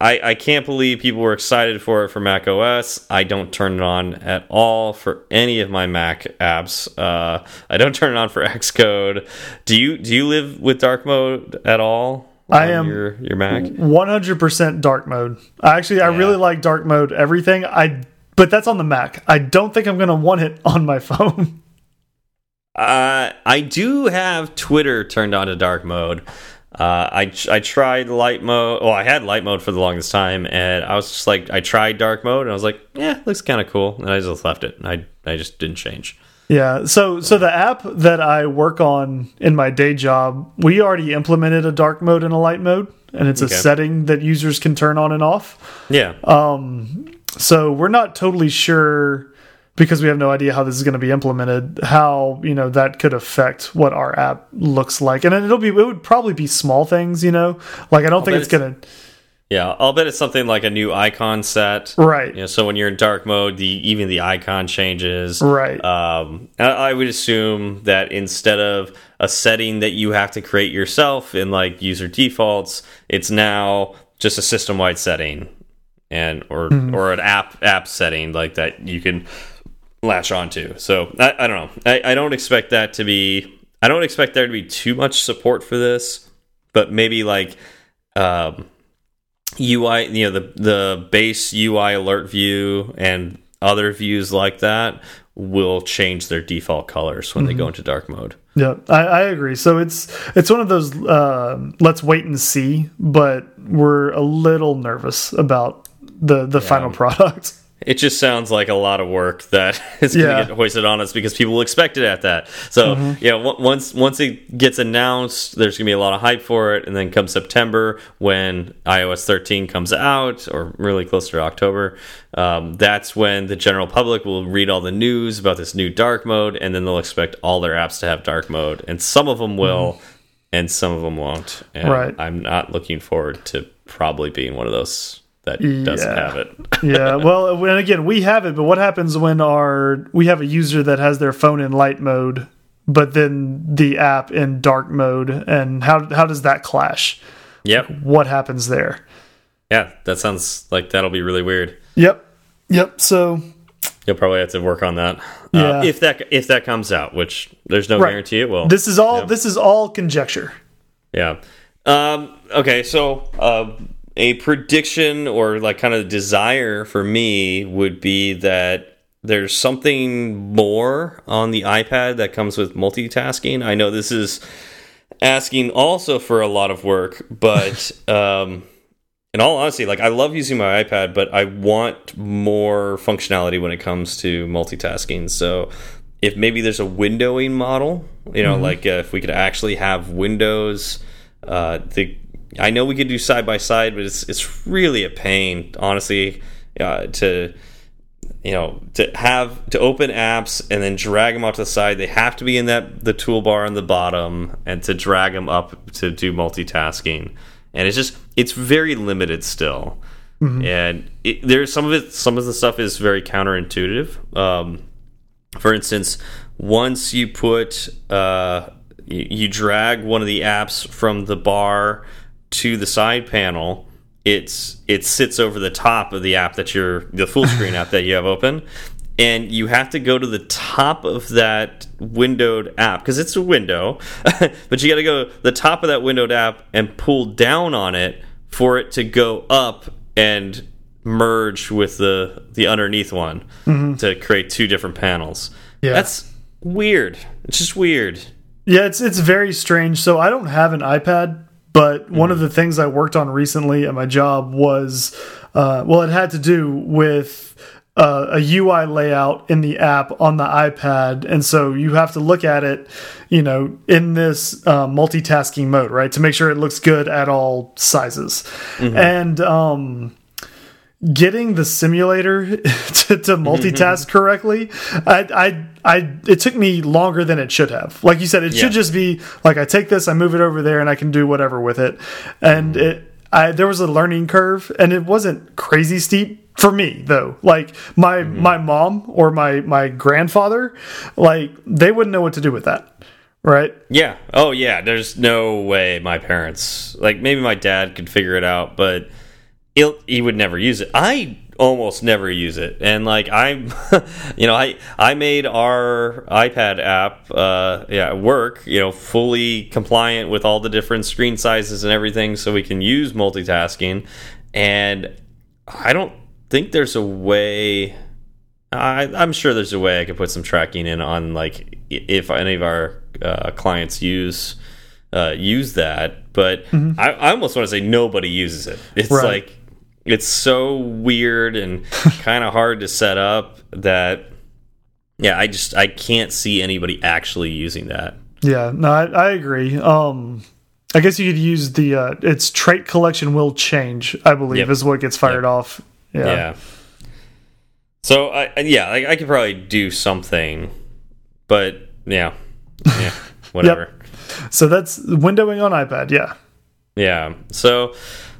I, I can't believe people were excited for it for Mac OS. I don't turn it on at all for any of my Mac apps. Uh, I don't turn it on for Xcode. Do you do you live with dark mode at all? I am- your your Mac. 100% dark mode. I actually I really like dark mode everything. I but that's on the Mac. I don't think I'm going to want it on my phone. Uh, I do have Twitter turned on to dark mode. Uh, I I tried light mode. Well, I had light mode for the longest time, and I was just like, I tried dark mode, and I was like, yeah, looks kind of cool, and I just left it. I I just didn't change. Yeah. So so the app that I work on in my day job, we already implemented a dark mode and a light mode, and it's Okay. a setting that users can turn on and off. Yeah, Um. So we're not totally sure because we have no idea how this is going to be implemented, how, you know, that could affect what our app looks like. And it'll be it would probably be small things, you know. Like I don't think it's it's- going to yeah. I'll bet it's something like a new icon set. Right. You know, so when you're in dark mode, the even the icon changes. Right. Um, I, I would assume that instead of a setting that you have to create yourself in like user defaults, it's now just a system wide setting, and or or an app app setting like that you can latch onto. So I, I don't know. I, I don't expect that to be. I don't expect there to be too much support for this, but maybe like. Um, UI, you know, the the base UI alert view and other views like that will change their default colors when they go into dark mode. Yeah, I, I agree. So it's it's one of those uh, let's wait and see, but we're a little nervous about the the final product. it just sounds like a lot of work that is going to Yeah. get hoisted on us because people expect it at that. So Mm-hmm. yeah, on- once once it gets announced, there's going to be a lot of hype for it, and then come September when iOS 13 comes out, or really close to October, um, that's when the general public will read all the news about this new dark mode, and then they'll expect all their apps to have dark mode, and some of them will, and some of them won't. And Mm-hmm. Right. I'm not looking forward to probably being one of those that doesn't Yeah. have it. yeah. Well, and again, we have it, but what happens when our we have a user that has their phone in light mode, but then the app in dark mode, and how how does that clash? yep. What happens there? Yeah, that sounds like that'll be really weird. Yep. Yep. So You'll probably have to work on that. Yeah. Uh, if that if that comes out, which there's no Right. guarantee it will. this is all Yeah. this is all conjecture. yeah. Um, okay, so uh, a prediction or like kind of desire for me would be that there's something more on the iPad that comes with multitasking. I know this is asking also for a lot of work, but um, in all honesty, like I love using my iPad, but I want more functionality when it comes to multitasking. So if maybe there's a windowing model, you know, like uh, if we could actually have windows, uh, the I know we could do side by side, but it's it's really a pain, honestly, uh, to you know to have to open apps and then drag them out to the side. They have to be in that the toolbar on the bottom and to drag them up to do multitasking. And it's just it's very limited still. And it, there's some of it some of the stuff is very counterintuitive. Um, for instance once you put uh, you, you drag one of the apps from the bar to the side panel it's it sits over the top of the app that you're the full screen app that you have open. And you have to go to the top of that windowed app because it's a window but you got to go the top of that windowed app and pull down on it for it to go up and merge with the the underneath one mm-hmm. to create two different panels. Yeah. that's weird. It's just weird. Yeah, it's it's very strange. So I don't have an iPad, but one of the things I worked on recently at my job was, uh, well, it had to do with uh, a UI layout in the app on the iPad, and so you have to look at it, you know, in this uh, multitasking mode, right, to make sure it looks good at all sizes, and um getting the simulator to, to multitask correctly I, I i it took me longer than it should have like you said it Yeah. should just be like i take this i move it over there and i can do whatever with it and mm-hmm. it i there was a learning curve and it wasn't crazy steep for me though like my mm-hmm. my mom or my my grandfather like they wouldn't know what to do with that right Yeah. Oh, yeah. There's no way my parents, like maybe my dad could figure it out, but he would never use it. I almost never use it, and like I'm, you know, I I made our iPad app, uh, yeah, work, you know, fully compliant with all the different screen sizes and everything, so we can use multitasking, and I don't think there's a way. I, I'm sure there's a way I could put some tracking in on like if any of our uh, clients use uh, use that, but I, I almost want to say nobody uses it. It's Right. like it's so weird and kind of hard to set up that yeah, I just I can't see anybody actually using that. Yeah, no, I, I agree. Um, I guess you could use the uh, its trait collection will change. I believe Yep. is what gets fired Yep. off. Yeah. Yeah. So I yeah, I, I could probably do something, but yeah, yeah, whatever. So that's windowing on iPad. Yeah. Yeah. So,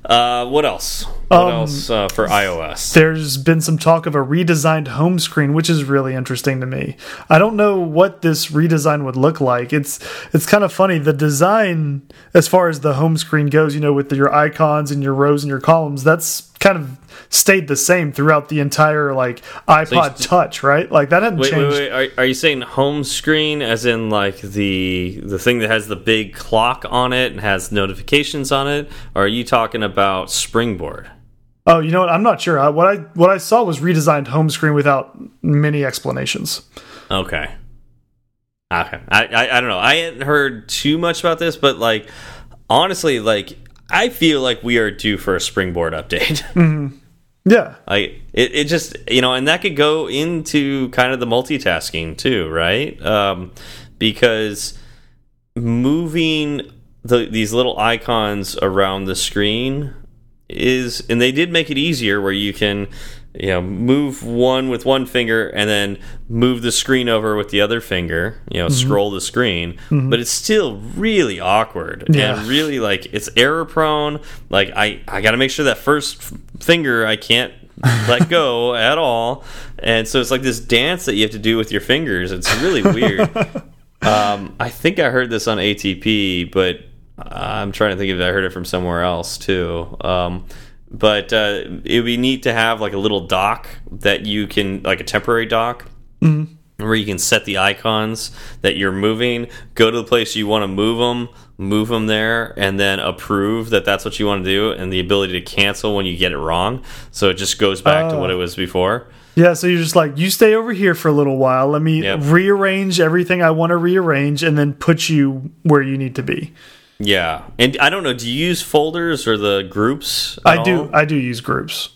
uh, what else? What Um, else uh, for iOS? There's been some talk of a redesigned home screen, which is really interesting to me. I don't know what this redesign would look like. It's it's kind of funny. The design, as far as the home screen goes, you know, with your icons and your rows and your columns, that's kind of stayed the same throughout the entire like iPod Touch, right? Like that hadn't Wait, wait, changed. wait. Are, are you saying home screen, as in like the the thing that has the big clock on it and has notifications on it? Or are you talking about Springboard? Oh, you know what? I'm not sure. I, what I what I saw was redesigned home screen without many explanations. Okay. Okay. I, I I don't know. I hadn't heard too much about this, but like honestly, like I feel like we are due for a Springboard update. Yeah. Like it, it just you know, and that could go into kind of the multitasking too, right? Um, because moving the, these little icons around the screen is, and they did make it easier where you can you know move one with one finger and then move the screen over with the other finger you know mm -hmm. scroll the screen mm -hmm. but it's still really awkward yeah. and really like it's error prone like i i got to make sure that first finger i can't let go at all and so it's like this dance that you have to do with your fingers it's really weird um, i think i heard this on atp but i'm trying to think if i heard it from somewhere else too um, but uh, it would be neat to have like a little dock that you can like a temporary dock mm -hmm. where you can set the icons that you're moving go to the place you want to move them move them there and then approve that that's what you want to do and the ability to cancel when you get it wrong so it just goes back to what it oh. was before yeah, so you're just like, you stay over here for a little while. Let me yep. rearrange everything I want to rearrange and then put you where you need to be. Yeah, and I don't know. Do you use folders or the groups? I do. All? I do use groups.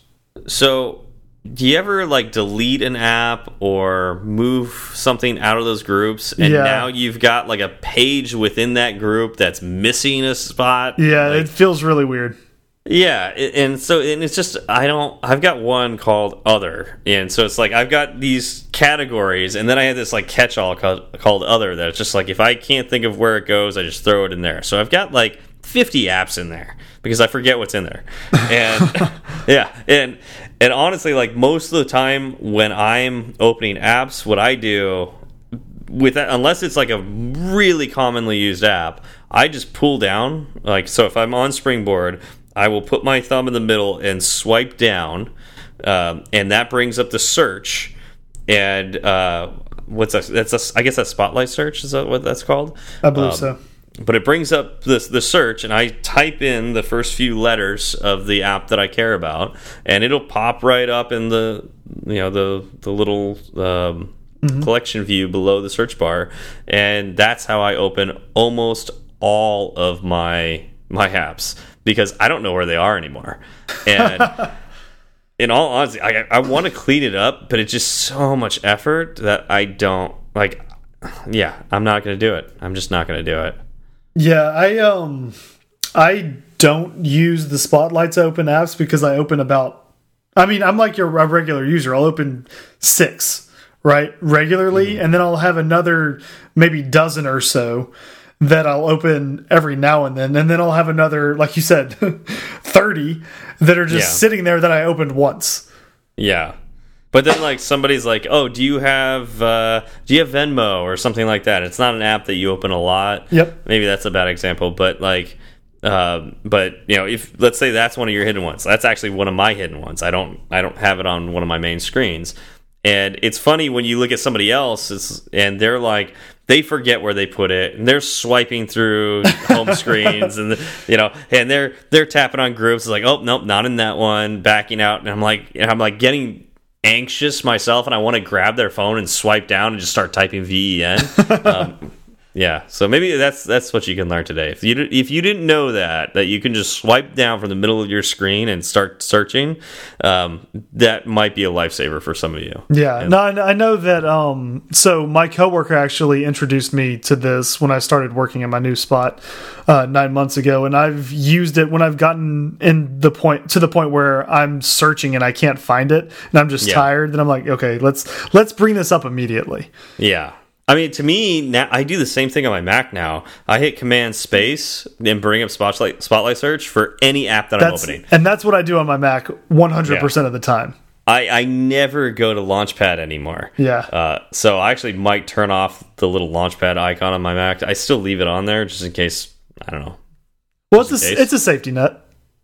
So, do you ever like delete an app or move something out of those groups, and yeah. now you've got like a page within that group that's missing a spot? Yeah, like, it feels really weird. Yeah, and so and it's just I don't I've got one called other, and so it's like I've got these categories, and then I have this like catch-all called, called other that it's just like if I can't think of where it goes, I just throw it in there. So I've got like 50 apps in there because I forget what's in there, and yeah, and and honestly, like most of the time when I'm opening apps, what I do with that, unless it's like a really commonly used app, I just pull down. Like so, if I'm on Springboard I will put my thumb in the middle and swipe down, um, and that brings up the search. And uh, what's that? That's a, I guess that's Spotlight search. Is that what that's called? I believe um, so. But it brings up the the search, and I type in the first few letters of the app that I care about, and it'll pop right up in the you know the the little. Um, Mm -hmm. collection view below the search bar and that's how i open almost all of my my apps because I don't know where they are anymore. And in all honesty, I, I want to clean it up, but it's just so much effort that I don't like. Yeah, I'm not going to do it. I'm just not going to do it. Yeah, I um, I don't use the spotlights open apps because I open about. I mean, I'm like your regular user. I'll open six right regularly, mm -hmm. and then I'll have another maybe dozen or so that I'll open every now and then, and then I'll have another, like you said, thirty that are just yeah. sitting there that I opened once. Yeah, but then like somebody's like, "Oh, do you have uh, do you have Venmo or something like that?" It's not an app that you open a lot. Yep. Maybe that's a bad example, but like. Um, but you know, if let's say that's one of your hidden ones, that's actually one of my hidden ones. I don't, I don't have it on one of my main screens. And it's funny when you look at somebody else and they're like, they forget where they put it and they're swiping through home screens and you know and they're they're tapping on groups it's like oh nope not in that one backing out and i'm like i'm like getting anxious myself and i want to grab their phone and swipe down and just start typing ven um, yeah, so maybe that's that's what you can learn today. If you if you didn't know that that you can just swipe down from the middle of your screen and start searching, um, that might be a lifesaver for some of you. Yeah, and, no, I know that. Um, so my coworker actually introduced me to this when I started working in my new spot uh, nine months ago, and I've used it when I've gotten in the point to the point where I'm searching and I can't find it, and I'm just yeah. tired. Then I'm like, okay, let's let's bring this up immediately. Yeah, I mean, to me, now I do the same thing on my Mac now. I hit Command Space and bring up Spotlight Spotlight Search for any app that that's, I'm opening, and that's what I do on my Mac 100 yeah. percent of the time. I, I never go to Launchpad anymore. Yeah. Uh, so I actually might turn off the little Launchpad icon on my Mac. I still leave it on there just in case. I don't know. Well, it's a, it's a safety net.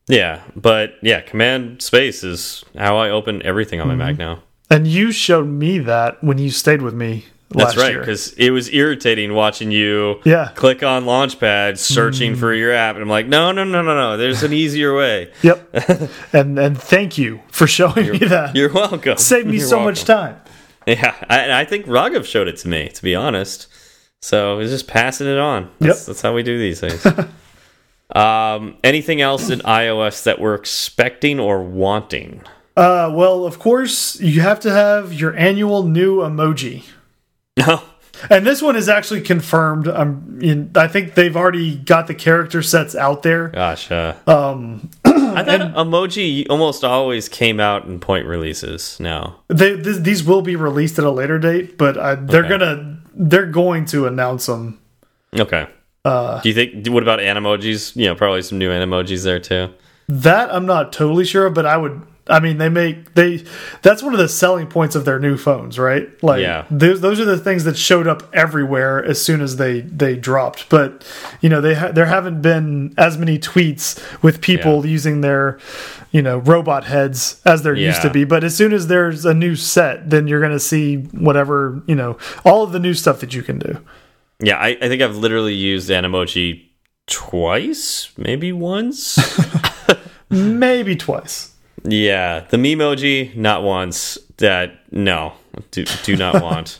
Yeah, but yeah, Command Space is how I open everything on my mm -hmm. Mac now. And you showed me that when you stayed with me that's right, because it was irritating watching you yeah. click on Launchpad searching mm. for your app, and I'm like, no, no, no, no, no. There's an easier way. yep. and and thank you for showing you're, me that. You're welcome. Saved me you're so welcome. much time. Yeah, I, I think Raghav showed it to me. To be honest, so he's just passing it on. That's, yep. that's how we do these things. um, anything else in iOS that we're expecting or wanting? Uh, well, of course, you have to have your annual new emoji. No. And this one is actually confirmed. I'm, in, I think they've already got the character sets out there. Gosh. Uh, Um, I thought emoji almost always came out in point releases. Now. they, th these will be released at a later date, but uh, they're Okay. gonna they're going to announce them. Okay. Uh, Do you think? What about animojis? You know, probably some new animojis there too. that I'm not totally sure, of, but I would. I mean, they make they. That's one of the selling points of their new phones, right? Like, Yeah. those those are the things that showed up everywhere as soon as they they dropped. But you know, they ha there haven't been as many tweets with people using their, you know, robot heads as there used to be. But as soon as there's a new set, then you're going to see whatever you know, all of the new stuff that you can do. Yeah, I, I think I've literally used Animoji twice, maybe once. Maybe twice. Yeah, the Memoji not once. That no, do do not want.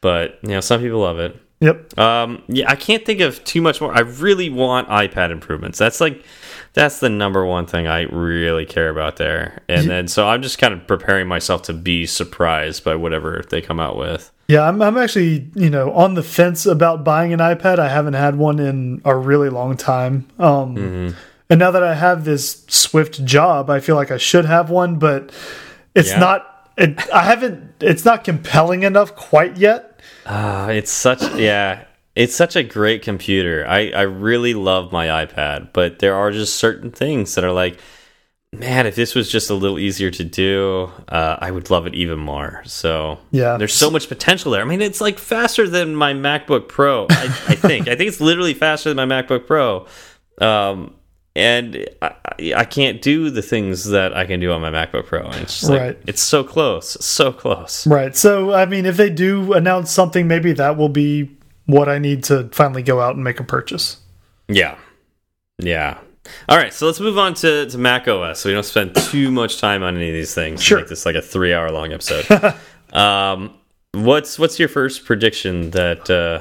But you know, some people love it. Yep. Um, yeah, I can't think of too much more. I really want iPad improvements. That's like that's the number one thing I really care about there. And then so I'm just kind of preparing myself to be surprised by whatever they come out with. Yeah, I'm, I'm actually, you know, on the fence about buying an iPad. I haven't had one in a really long time. Um, And now that I have this Swift job, I feel like I should have one, but it's Yeah. not, it, I haven't, it's not compelling enough quite yet. Uh, it's such yeah, it's such a great computer. I I really love my iPad, but there are just certain things that are like, man, if this was just a little easier to do, uh, I would love it even more. So Yeah. there's so much potential there. I mean, it's like faster than my MacBook Pro. I, I think I think it's literally faster than my MacBook Pro. Um, and I, I- can't do the things that I can do on my MacBook Pro. And it's just like, Right. it's so close, so close. Right. So, I mean, if they do announce something, maybe that will be what I need to finally go out and make a purchase. Yeah. Yeah. All right, so let's move on to, to Mac OS so we don't spend too much time on any of these things. Sure. Make this like a three hour long episode. um, what's what's your first prediction that uh,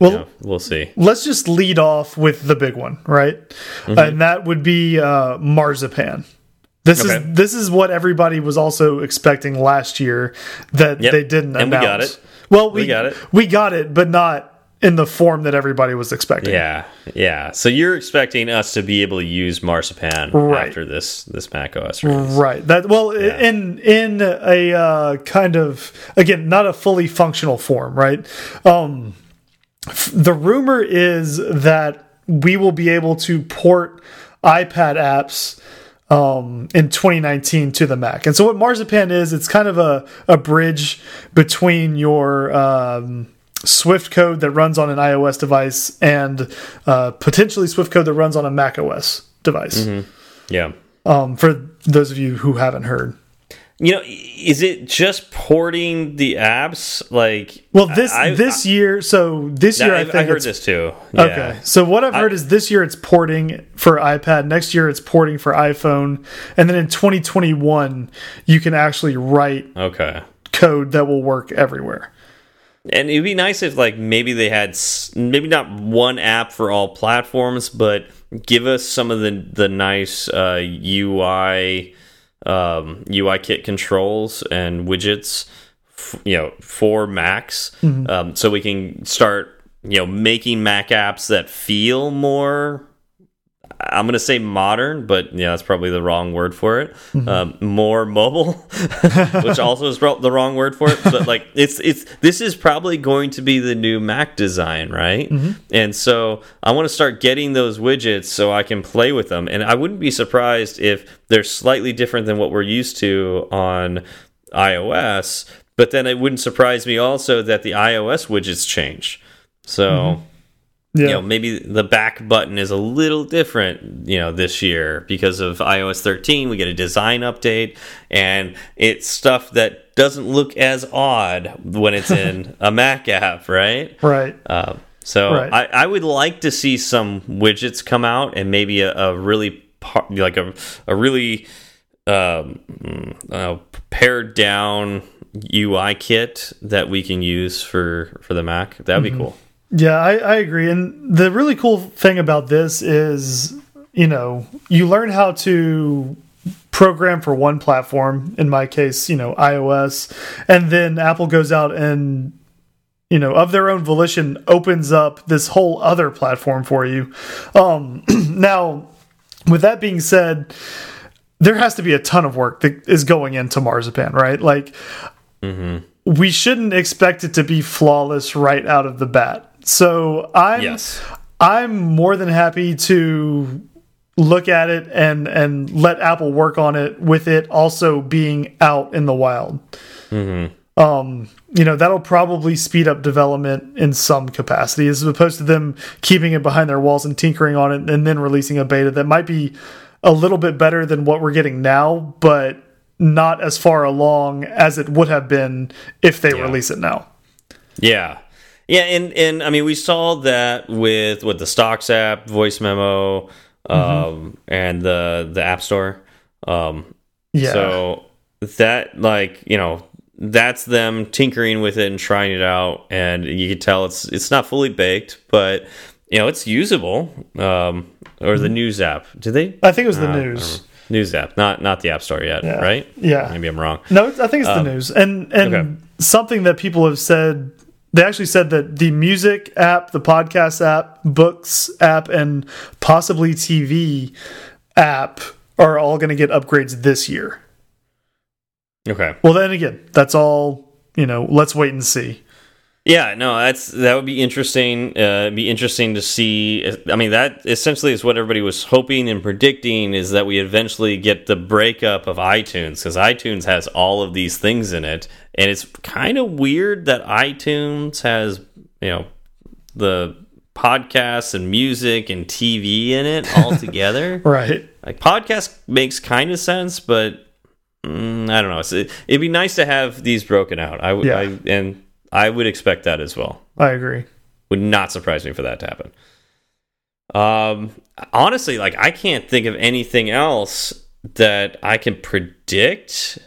Well- know, we'll see? Let's just lead off with the big one, right? Mm-hmm. And that would be uh, marzipan. This Okay. is this is what everybody was also expecting last year that Yep. they didn't And we announce. got it. Well, we, We got it. We got it, but not in the form that everybody was expecting. Yeah, yeah. So you're expecting us to be able to use Marzipan Right. after this this Mac OS release? Right. That well, in in a uh, kind of again not a fully functional form, right? Um, the rumor is that we will be able to port iPad apps um, in 2019 to the Mac. And so what Marzipan is, it's kind of a a bridge between your um, Swift code that runs on an iOS device and uh, potentially Swift code that runs on a Mac OS device. Yeah. Um, for those of you who haven't heard. You know, is it just porting the apps? Like, Well, this I- this year, so this year I, I, think I heard this too. Yeah. Okay, so what I've heard is this year it's porting for iPad, next year it's porting for iPhone, and then in 2021 you can actually write Okay. code that will work everywhere. And it'd be nice if, like, maybe they had maybe not one app for all platforms, but give us some of the the nice uh, UI um, UI kit controls and widgets, f you know, for Macs, um, so we can start you know making Mac apps that feel more I'm going to say modern, but yeah, that's probably the wrong word for it. Mm-hmm. Um, more mobile, which also is the wrong word for it. But like, it's it's this is probably going to be the new Mac design, right? Mm-hmm. And so I want to start getting those widgets so I can play with them. And I wouldn't be surprised if they're slightly different than what we're used to on iOS. But then it wouldn't surprise me also that the iOS widgets change. So mm-hmm. Yeah, you know maybe the back button is a little different you know this year because of ios 13 we get a design update and it's stuff that doesn't look as odd when it's in a mac app right right. uh, so Right. I, I would like to see some widgets come out and maybe a, a really par like a, a really um, mm, uh, pared down UI kit that we can use for for the Mac. That'd be cool. Yeah, I, I agree. And the really cool thing about this is, you know, you learn how to program for one platform. In my case, you know, iOS, and then Apple goes out and you know, of their own volition, opens up this whole other platform for you. Um, now, with that being said, there has to be a ton of work that is going into Marzipan, right? Like, mm -hmm. we shouldn't expect it to be flawless right out of the bat. So I'm, yes. I'm more than happy to look at it and and let Apple work on it with it also being out in the wild. Mm -hmm um, you know, that'll probably speed up development in some capacity as opposed to them keeping it behind their walls and tinkering on it and then releasing a beta that might be a little bit better than what we're getting now, but not as far along as it would have been if they yeah. release it now. Yeah. Yeah, and and I mean we saw that with with the stocks app, voice memo, um, mm -hmm. and the the app store. Um yeah. So that like, you know, that's them tinkering with it and trying it out, and you can tell it's it's not fully baked, but you know it's usable. Um, or the news app? Did they? I think it was the uh, news news app, not not the app store yet, yeah. right? Yeah, maybe I'm wrong. No, I think it's um, the news, and and okay. something that people have said. They actually said that the music app, the podcast app, books app, and possibly TV app are all going to get upgrades this year. Okay. Well, then again, that's all. You know, let's wait and see. Yeah, no, that's that would be interesting. Uh, be interesting to see. I mean, that essentially is what everybody was hoping and predicting is that we eventually get the breakup of iTunes because iTunes has all of these things in it, and it's kind of weird that iTunes has you know the podcasts and music and TV in it all together. right. Like podcast makes kind of sense, but Mm, I don't know. It, would be nice to have these broken out. I would, yeah. I, and I would expect that as well. I agree. Would not surprise me for that to happen. Um, honestly, like I can't think of anything else that I can predict.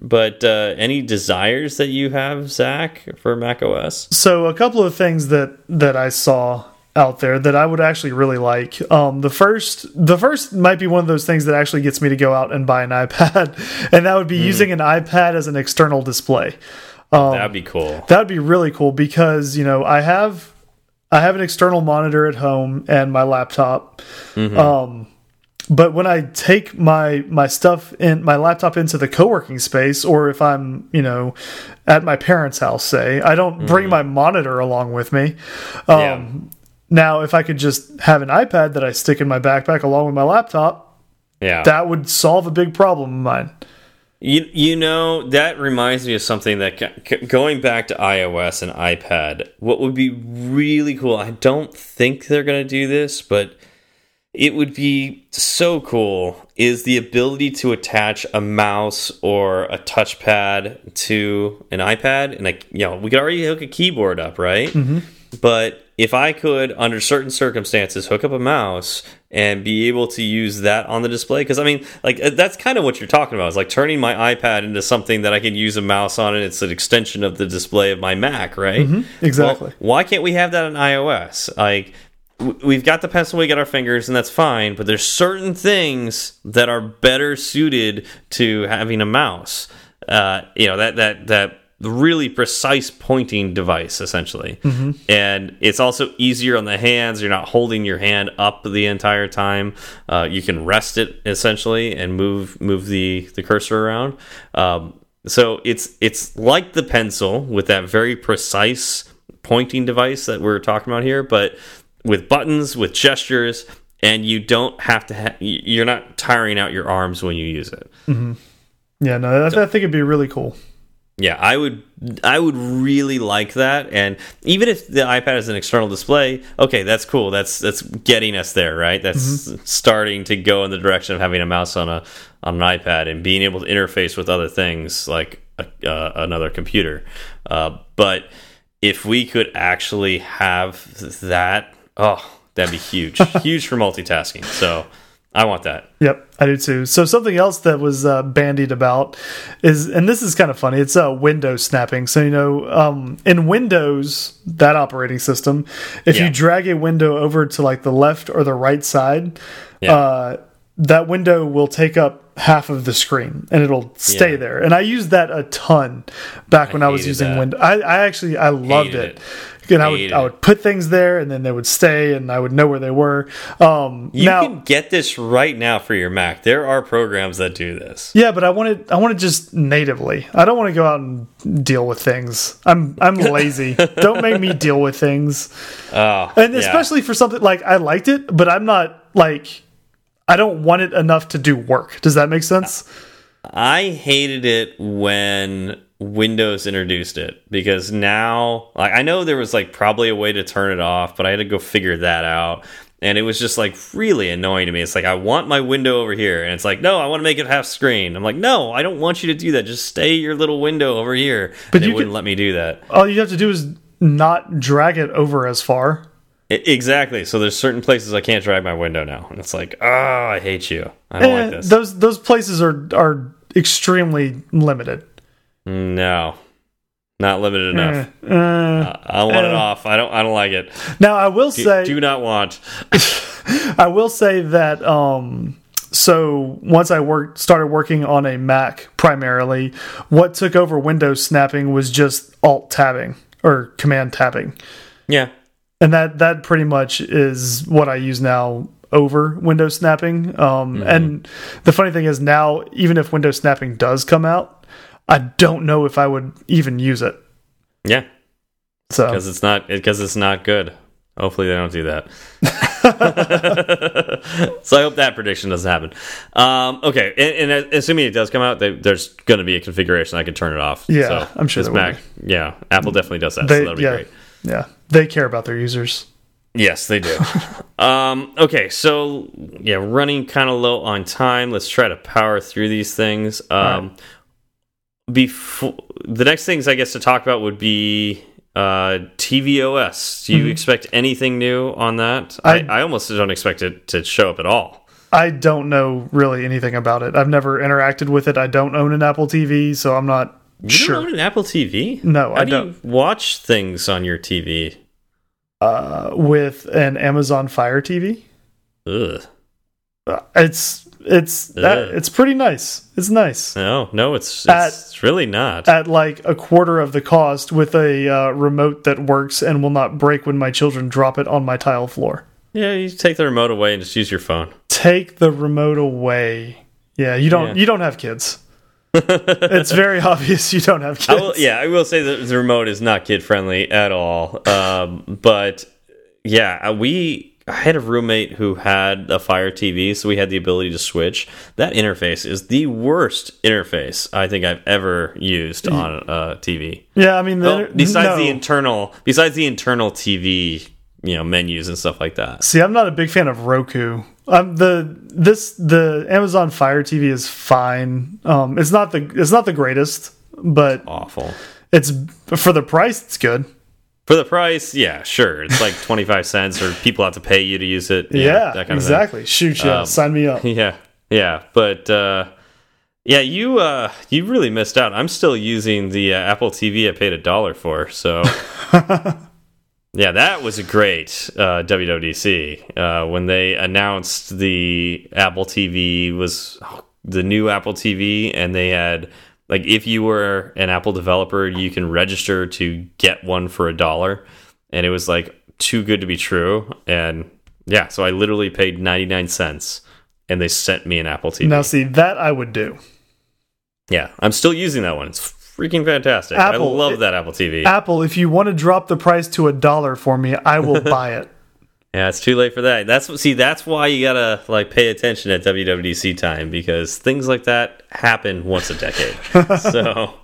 But uh, any desires that you have, Zach, for Mac OS? So a couple of things that that I saw out there that I would actually really like. Um, the first, the first might be one of those things that actually gets me to go out and buy an iPad, and that would be mm. using an iPad as an external display. Um, That'd be cool. That'd be really cool because you know I have I have an external monitor at home and my laptop. Mm -hmm. Um, but when I take my my stuff in my laptop into the co-working space, or if I'm you know at my parents' house, say I don't mm -hmm. bring my monitor along with me. Um, yeah now, if I could just have an iPad that I stick in my backpack along with my laptop, yeah, that would solve a big problem of mine. You you know that reminds me of something that going back to iOS and iPad. What would be really cool? I don't think they're going to do this, but it would be so cool is the ability to attach a mouse or a touchpad to an iPad and like you know we could already hook a keyboard up right mm -hmm. but if I could, under certain circumstances, hook up a mouse and be able to use that on the display, because I mean, like uh, that's kind of what you're talking about. It's like turning my iPad into something that I can use a mouse on, and it's an extension of the display of my Mac, right? Mm -hmm, exactly. Well, why can't we have that on iOS? Like we've got the pencil we got our fingers and that's fine but there's certain things that are better suited to having a mouse uh, you know that that that really precise pointing device essentially. Mm -hmm. and it's also easier on the hands. You're not holding your hand up the entire time. Uh, you can rest it essentially and move move the the cursor around. Um, so it's it's like the pencil with that very precise pointing device that we're talking about here but with buttons with gestures and you don't have to ha you're not tiring out your arms when you use it. Mm -hmm. yeah no I, I think it'd be really cool yeah, I would I would really like that and even if the iPad is an external display, okay, that's cool. That's that's getting us there, right? That's mm -hmm. starting to go in the direction of having a mouse on a on an iPad and being able to interface with other things like a, uh, another computer. Uh, but if we could actually have that, oh, that'd be huge. huge for multitasking. So I want that. Yep, I do too. So something else that was uh, bandied about is, and this is kind of funny. It's uh, window snapping. So you know, um, in Windows, that operating system, if yeah. you drag a window over to like the left or the right side, yeah. uh, that window will take up half of the screen and it'll stay Yeah. there. And I used that a ton back when I, was using that. window. I, I actually I loved it. it. And I would I would put things there and then they would stay and I would know where they were. Um You now can get this right now for your Mac. There are programs that do this. yeah, but I wanted I want it just natively. I don't want to go out and deal with things. I'm I'm lazy. don't make me deal with things. Oh, And yeah. especially for something like I liked it, but I'm not like I don't want it enough to do work. Does that make sense? I hated it when Windows introduced it because now, like, I know there was like probably a way to turn it off, but I had to go figure that out. And it was just like really annoying to me. It's like, I want my window over here. And it's like, no, I want to make it half screen. I'm like, no, I don't want you to do that. Just stay your little window over here. But and you it wouldn't could- let me do that. All you have to do is not drag it over as far. I- exactly. So there's certain places I can't drag my window now. And it's like, oh, I hate you. I don't Eh, like this. Those those places are are extremely limited. No, not limited enough. Eh, eh. I want it Eh. off. I don't. I don't like it. Now I will Do, say do not want. I will say that um so once I worked started working on a Mac primarily, what took over Windows snapping was just alt tabbing or command tabbing. Yeah. And that that pretty much is what I use now over Windows snapping. Um and the funny thing is now even if Windows snapping does come out, I don't know if I would even use it. Yeah. So Because it's not. Because it's not good. Hopefully they don't do that. so I hope that prediction doesn't happen. Um, okay, and, and assuming it does come out, they, there's going to be a configuration I can turn it off. Yeah, so I'm sure this there will Mac. Yeah, Apple definitely does that. they so yeah. great. Yeah. They care about their users. Yes, they do. um, okay, so yeah, running kind of low on time. Let's try to power through these things. Um, Before the next things I guess to talk about would be uh, tvOS. Do you expect anything new on that? I, I- I almost don't expect it to show up at all. I don't know really anything about it. I've never interacted with it. I don't own an Apple TV, so I'm not You sure. don't own an Apple TV? No, How I do don't. you watch things on your TV? Uh, with an Amazon Fire TV, Ugh. uh, it's it's that, it's pretty nice. It's nice No, no, it's it's, At- it's really not. at like a quarter of the cost with a uh, remote that works and will not break when my children drop it on my tile floor. yeah, you take the remote away and just use your phone. Take the remote away. Yeah, you don't Yeah. you don't have kids. it's very obvious you don't have kids. I will, yeah, I will say that the remote is not kid friendly at all. Um, but yeah, we I had a roommate who had a Fire TV, so we had the ability to switch. That interface is the worst interface I think I've ever used on a TV. Yeah, I mean, the, Well, besides no. the internal, besides the internal TV, you know, menus and stuff like that. See, I'm not a big fan of Roku. Um, the this the Amazon Fire TV is fine. Um, it's not the it's not the greatest, but Awful. it's for the price. It's good. For the price, yeah, sure. It's like 25 cents or people have to pay you to use it. Yeah, that kind of exactly. Shoot, yeah, Um, sign me up. Yeah. Yeah, but uh yeah, you uh you really missed out. I'm still using the uh, Apple TV I paid a dollar for, so Yeah, that was a great uh, WWDC uh, when they announced the Apple TV was the new Apple TV, and they had like if you were an Apple developer, you can register to get one for a dollar, and it was like too good to be true. And yeah, so I literally paid ninety nine cents, and they sent me an Apple TV. Now, see that I would do. yeah, I'm still using that one. It's freaking fantastic. I Apple- love that Apple TV. Apple, if you want to drop the price to a dollar for me, I will buy it. Yeah, it's too late for that. That's what see. That's why you gotta like pay attention at WWDC time because things like that happen once a decade. so,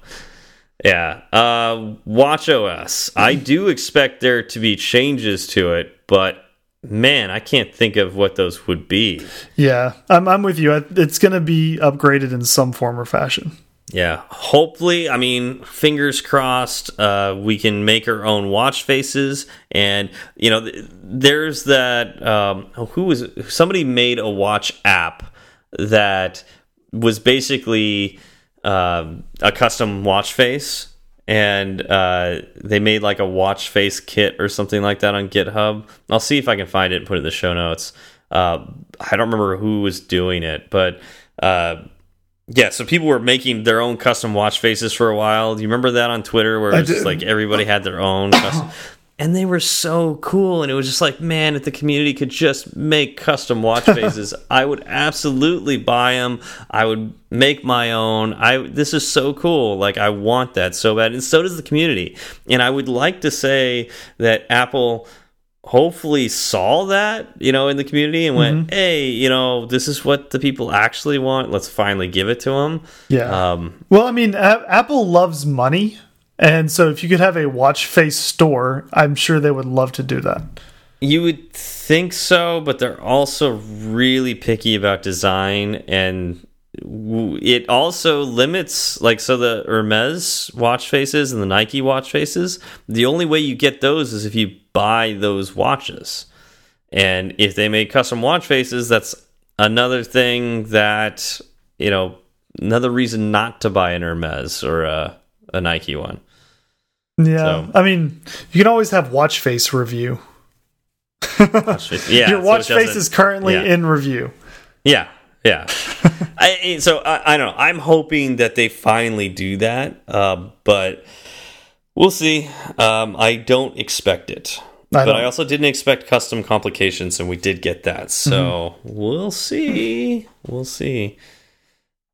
yeah, uh, Watch OS. I do expect there to be changes to it, but man, I can't think of what those would be. Yeah, I'm I'm with you. It's going to be upgraded in some form or fashion. Yeah, hopefully, I mean, fingers crossed, uh, we can make our own watch faces. And, you know, there's that, um, who was, somebody made a watch app that was basically um, a custom watch face. And uh, they made like a watch face kit or something like that on GitHub. I'll see if I can find it and put it in the show notes. Uh, I don't remember who was doing it, but uh, yeah. So people were making their own custom watch faces for a while. Do you remember that on Twitter, where it was just like everybody had their own custom? and they were so cool and it was just like man if the community could just make custom watch faces i would absolutely buy them i would make my own i this is so cool like i want that so bad and so does the community and i would like to say that apple hopefully saw that you know in the community and went mm -hmm. hey you know this is what the people actually want let's finally give it to them yeah um, well i mean apple loves money and so if you could have a watch face store, I'm sure they would love to do that. You would think so, but they're also really picky about design and it also limits like so the Hermes watch faces and the Nike watch faces. The only way you get those is if you buy those watches. And if they make custom watch faces, that's another thing that, you know, another reason not to buy an Hermes or a, a Nike one. Yeah, so. I mean, you can always have watch face review. watch face. Yeah, your watch so face is currently yeah. in review. Yeah, yeah. I, so I, I, don't know. I'm hoping that they finally do that, uh, but we'll see. Um, I don't expect it. I but I also didn't expect custom complications, and we did get that. So mm -hmm. we'll see. We'll see.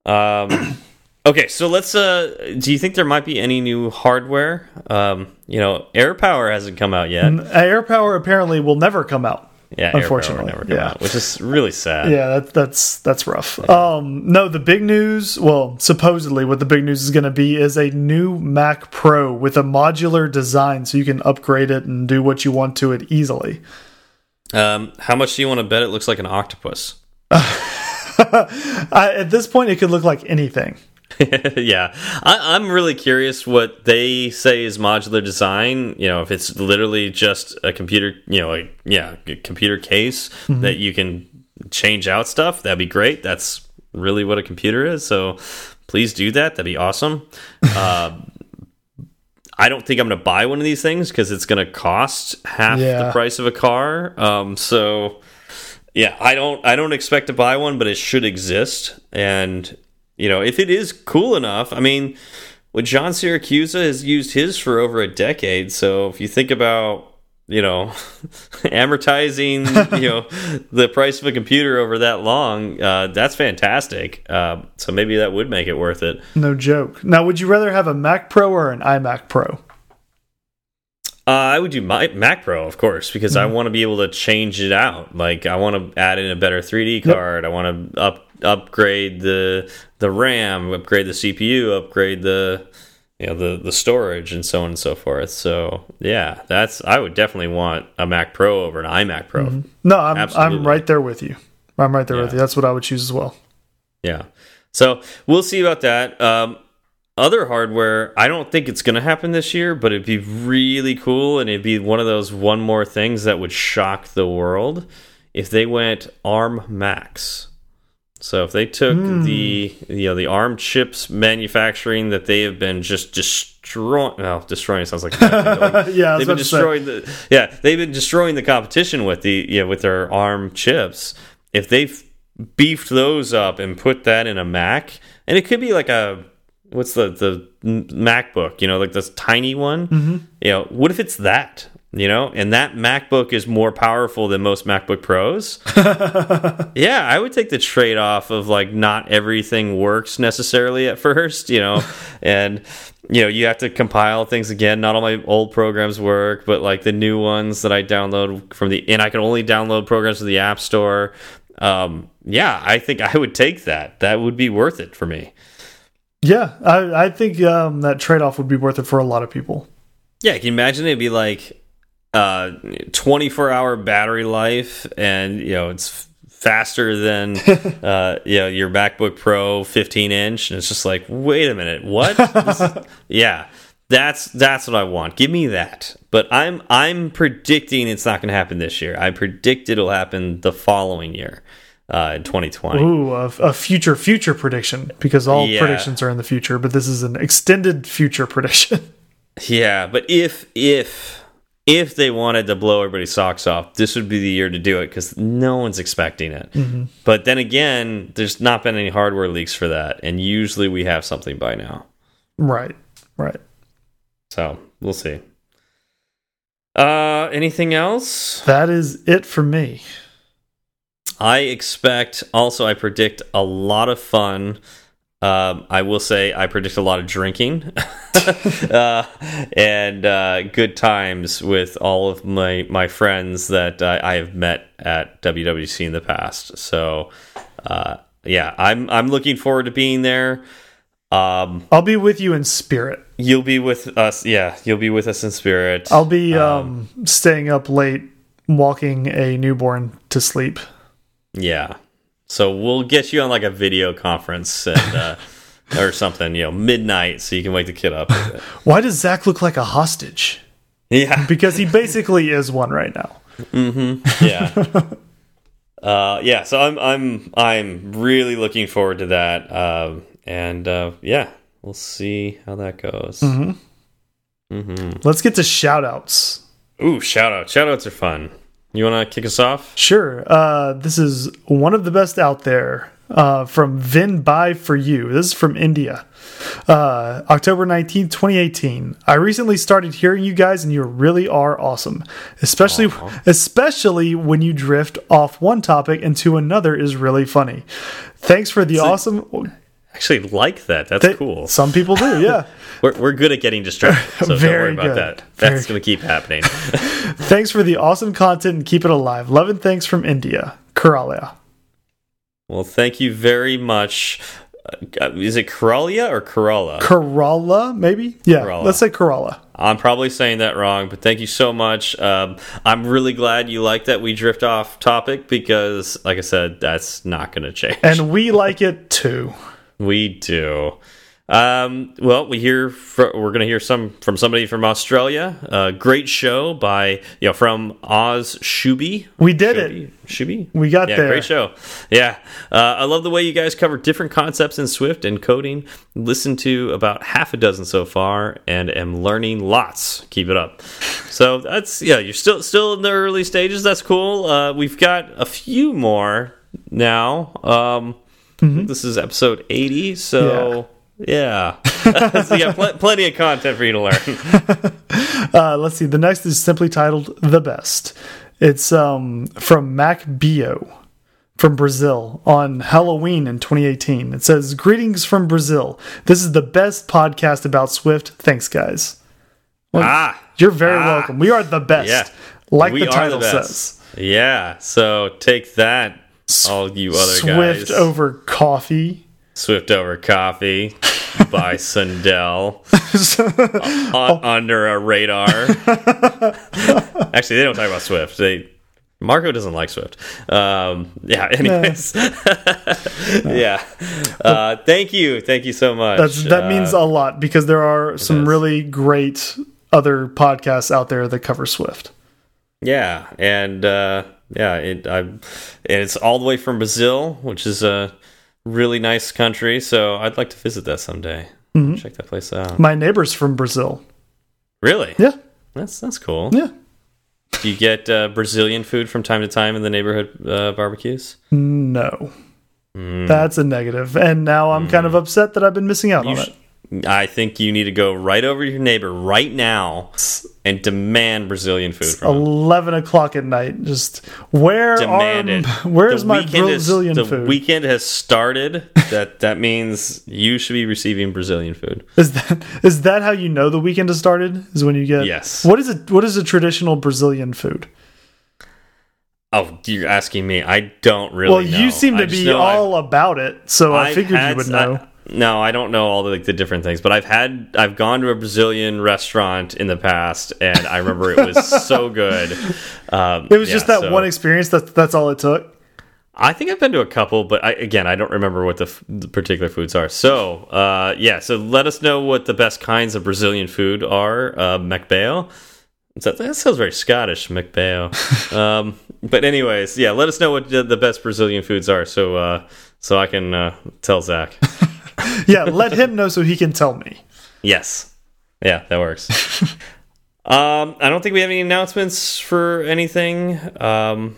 Um. Okay, so let's. Uh, do you think there might be any new hardware? Um, you know, Air Power hasn't come out yet. Air Power apparently will never come out. Yeah, unfortunately, never come yeah. out, which is really sad. Yeah, that, that's that's rough. Yeah. Um, no, the big news. Well, supposedly, what the big news is going to be is a new Mac Pro with a modular design, so you can upgrade it and do what you want to it easily. Um, how much do you want to bet it looks like an octopus? I, at this point, it could look like anything. yeah, I, am really curious what they say is modular design. You know, if it's literally just a computer, you know, like yeah, computer case mm -hmm. that you can change out stuff. That'd be great. That's really what a computer is. So please do that. That'd be awesome. uh, I don't think I'm going to buy one of these things because it's going to cost half yeah. the price of a car. Um, so yeah, I don't I don't expect to buy one, but it should exist. And you know, if it is cool enough, I mean, well, John Siracusa has used his for over a decade. So if you think about, you know, amortizing, you know, the price of a computer over that long, uh, that's fantastic. Uh, so maybe that would make it worth it. No joke. Now, would you rather have a Mac Pro or an iMac Pro? Uh, I would do my Mac Pro, of course, because mm -hmm. I mm-hmm. want to be able to change it out. Like I want to add in a better 3D card. Yep. I want to up upgrade the the RAM, upgrade the CPU, upgrade the you know the the storage and so on and so forth. So yeah, that's I would definitely want a Mac Pro over an iMac Pro. Mm -hmm. No, I'm Absolutely. I'm right there with you. I'm right there yeah. with you. That's what I would choose as well. Yeah. So we'll see about that. Um, other hardware, I don't think it's going to happen this year, but it'd be really cool, and it'd be one of those one more things that would shock the world if they went ARM Macs. So if they took mm. the you know the ARM chips manufacturing that they have been just destroying, well, destroying sounds like, like yeah, they've been destroying the yeah they've been destroying the competition with the you know, with their ARM chips. If they've beefed those up and put that in a Mac, and it could be like a what's the the MacBook, you know, like this tiny one. Mm -hmm. You know, what if it's that? You know? And that macbook is more powerful than most macbook pros. Yeah i would take the trade-off of like not everything works necessarily at first you know? And you know you have to compile things again. Not all my old programs work but like the new ones that i download from the and i can only download programs from the app store. Um yeah i think i would take that. That would be worth it for me. Yeah i i think um that trade-off would be worth it for a lot of people. Yeah can you imagine it'd be like uh 24 hour battery life and you know it's faster than uh you know your macbook pro 15 inch and it's just like wait a minute what is, yeah that's that's what i want give me that but i'm i'm predicting it's not going to happen this year i predict it'll happen the following year uh, in 2020. Ooh, a, a, future future prediction because all yeah. predictions are in the future, but this is an extended future prediction. Yeah, but if if if they wanted to blow everybody's socks off, this would be the year to do it because no one's expecting it. Mm -hmm. But then again, there's not been any hardware leaks for that, and usually we have something by now. Right, right. So we'll see. Uh, anything else? That is it for me. I expect. Also, I predict a lot of fun. Um, I will say I predict a lot of drinking uh, and uh, good times with all of my my friends that I, I have met at WWDC in the past. So, uh, yeah, I'm I'm looking forward to being there. Um, I'll be with you in spirit. You'll be with us. Yeah, you'll be with us in spirit. I'll be um, um, staying up late, walking a newborn to sleep. Yeah. So we'll get you on like a video conference and, uh, or something, you know, midnight, so you can wake the kid up. Why does Zach look like a hostage? Yeah, because he basically is one right now. Mm-hmm. Yeah. uh, yeah. So I'm I'm I'm really looking forward to that. Um, and uh, yeah, we'll see how that goes. Mm -hmm. Mm -hmm. Let's get to shout outs. Ooh, shout outs. Shout outs are fun. You want to kick us off? Sure. Uh, this is one of the best out there uh, from Vin Buy for You. This is from India. Uh, October 19th, 2018. I recently started hearing you guys and you really are awesome. Especially Aww. especially when you drift off one topic into another is really funny. Thanks for the awesome actually like that. That's they, cool. Some people do, yeah. we're, we're good at getting distracted, so Very don't worry about good. that. That's going to keep happening. thanks for the awesome content and keep it alive. Love and thanks from India. Karalia. Well, thank you very much. Uh, is it Karalia or Kerala? Kerala, maybe? Yeah, Kerala. let's say Kerala. I'm probably saying that wrong, but thank you so much. Um, I'm really glad you like that we drift off topic because, like I said, that's not going to change. And we like it too. We do. Um, well, we hear we're going to hear some from somebody from Australia. Uh, great show by you know from Oz Shuby. We did Shuby? it. Shuby. We got yeah, there. Great show. Yeah, uh, I love the way you guys cover different concepts in Swift and coding. Listen to about half a dozen so far, and am learning lots. Keep it up. So that's yeah. You're still still in the early stages. That's cool. Uh, we've got a few more now. Um, Mm -hmm. This is episode 80, so yeah. yeah. so pl plenty of content for you to learn. uh, let's see. The next is simply titled The Best. It's um, from Mac Bio from Brazil on Halloween in 2018. It says, Greetings from Brazil. This is the best podcast about Swift. Thanks, guys. Well, ah, you're very ah, welcome. We are the best. Yeah, like the title the says. Yeah. So take that, all you other Swift guys. over coffee. Swift over coffee by Sundell uh, under a radar. Actually, they don't talk about Swift. They Marco doesn't like Swift. Um, yeah. Anyways, yeah. Uh, thank you, thank you so much. That's, that uh, means a lot because there are some really great other podcasts out there that cover Swift. Yeah, and uh, yeah, it I, and it's all the way from Brazil, which is a really nice country. So I'd like to visit that someday. Mm -hmm. Check that place out. My neighbor's from Brazil. Really? Yeah. That's that's cool. Yeah. Do you get uh, Brazilian food from time to time in the neighborhood uh, barbecues? No. Mm. That's a negative. And now I'm mm. kind of mm. upset that I've been missing out you on it. I think you need to go right over to your neighbor right now and demand Brazilian food from Eleven o'clock at night. Just where demand are. Where's the my Brazilian is, food? The weekend has started. that that means you should be receiving Brazilian food. Is that is that how you know the weekend has started? Is when you get yes. What is it? What is a traditional Brazilian food? Oh, you're asking me. I don't really. Well, know. you seem to be all I've, about it, so I've i figured you would know. I, no, I don't know all the like the different things, but I've had I've gone to a Brazilian restaurant in the past, and I remember it was so good. Um, it was yeah, just that so. one experience. That that's all it took. I think I've been to a couple, but I, again, I don't remember what the, the particular foods are. So, uh, yeah, so let us know what the best kinds of Brazilian food are. Uh, Macbeo. That, that sounds very Scottish, Macbeo. um, but anyways, yeah, let us know what the, the best Brazilian foods are, so uh, so I can uh, tell Zach. yeah, let him know so he can tell me. Yes. Yeah, that works. Um, I don't think we have any announcements for anything. Um,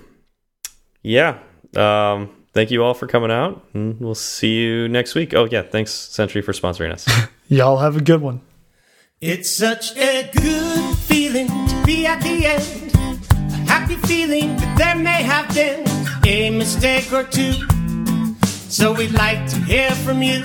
yeah. Um, thank you all for coming out, and we'll see you next week. Oh yeah, thanks Sentry for sponsoring us. Y'all have a good one. It's such a good feeling to be at the end. A happy feeling that there may have been a mistake or two. So we'd like to hear from you.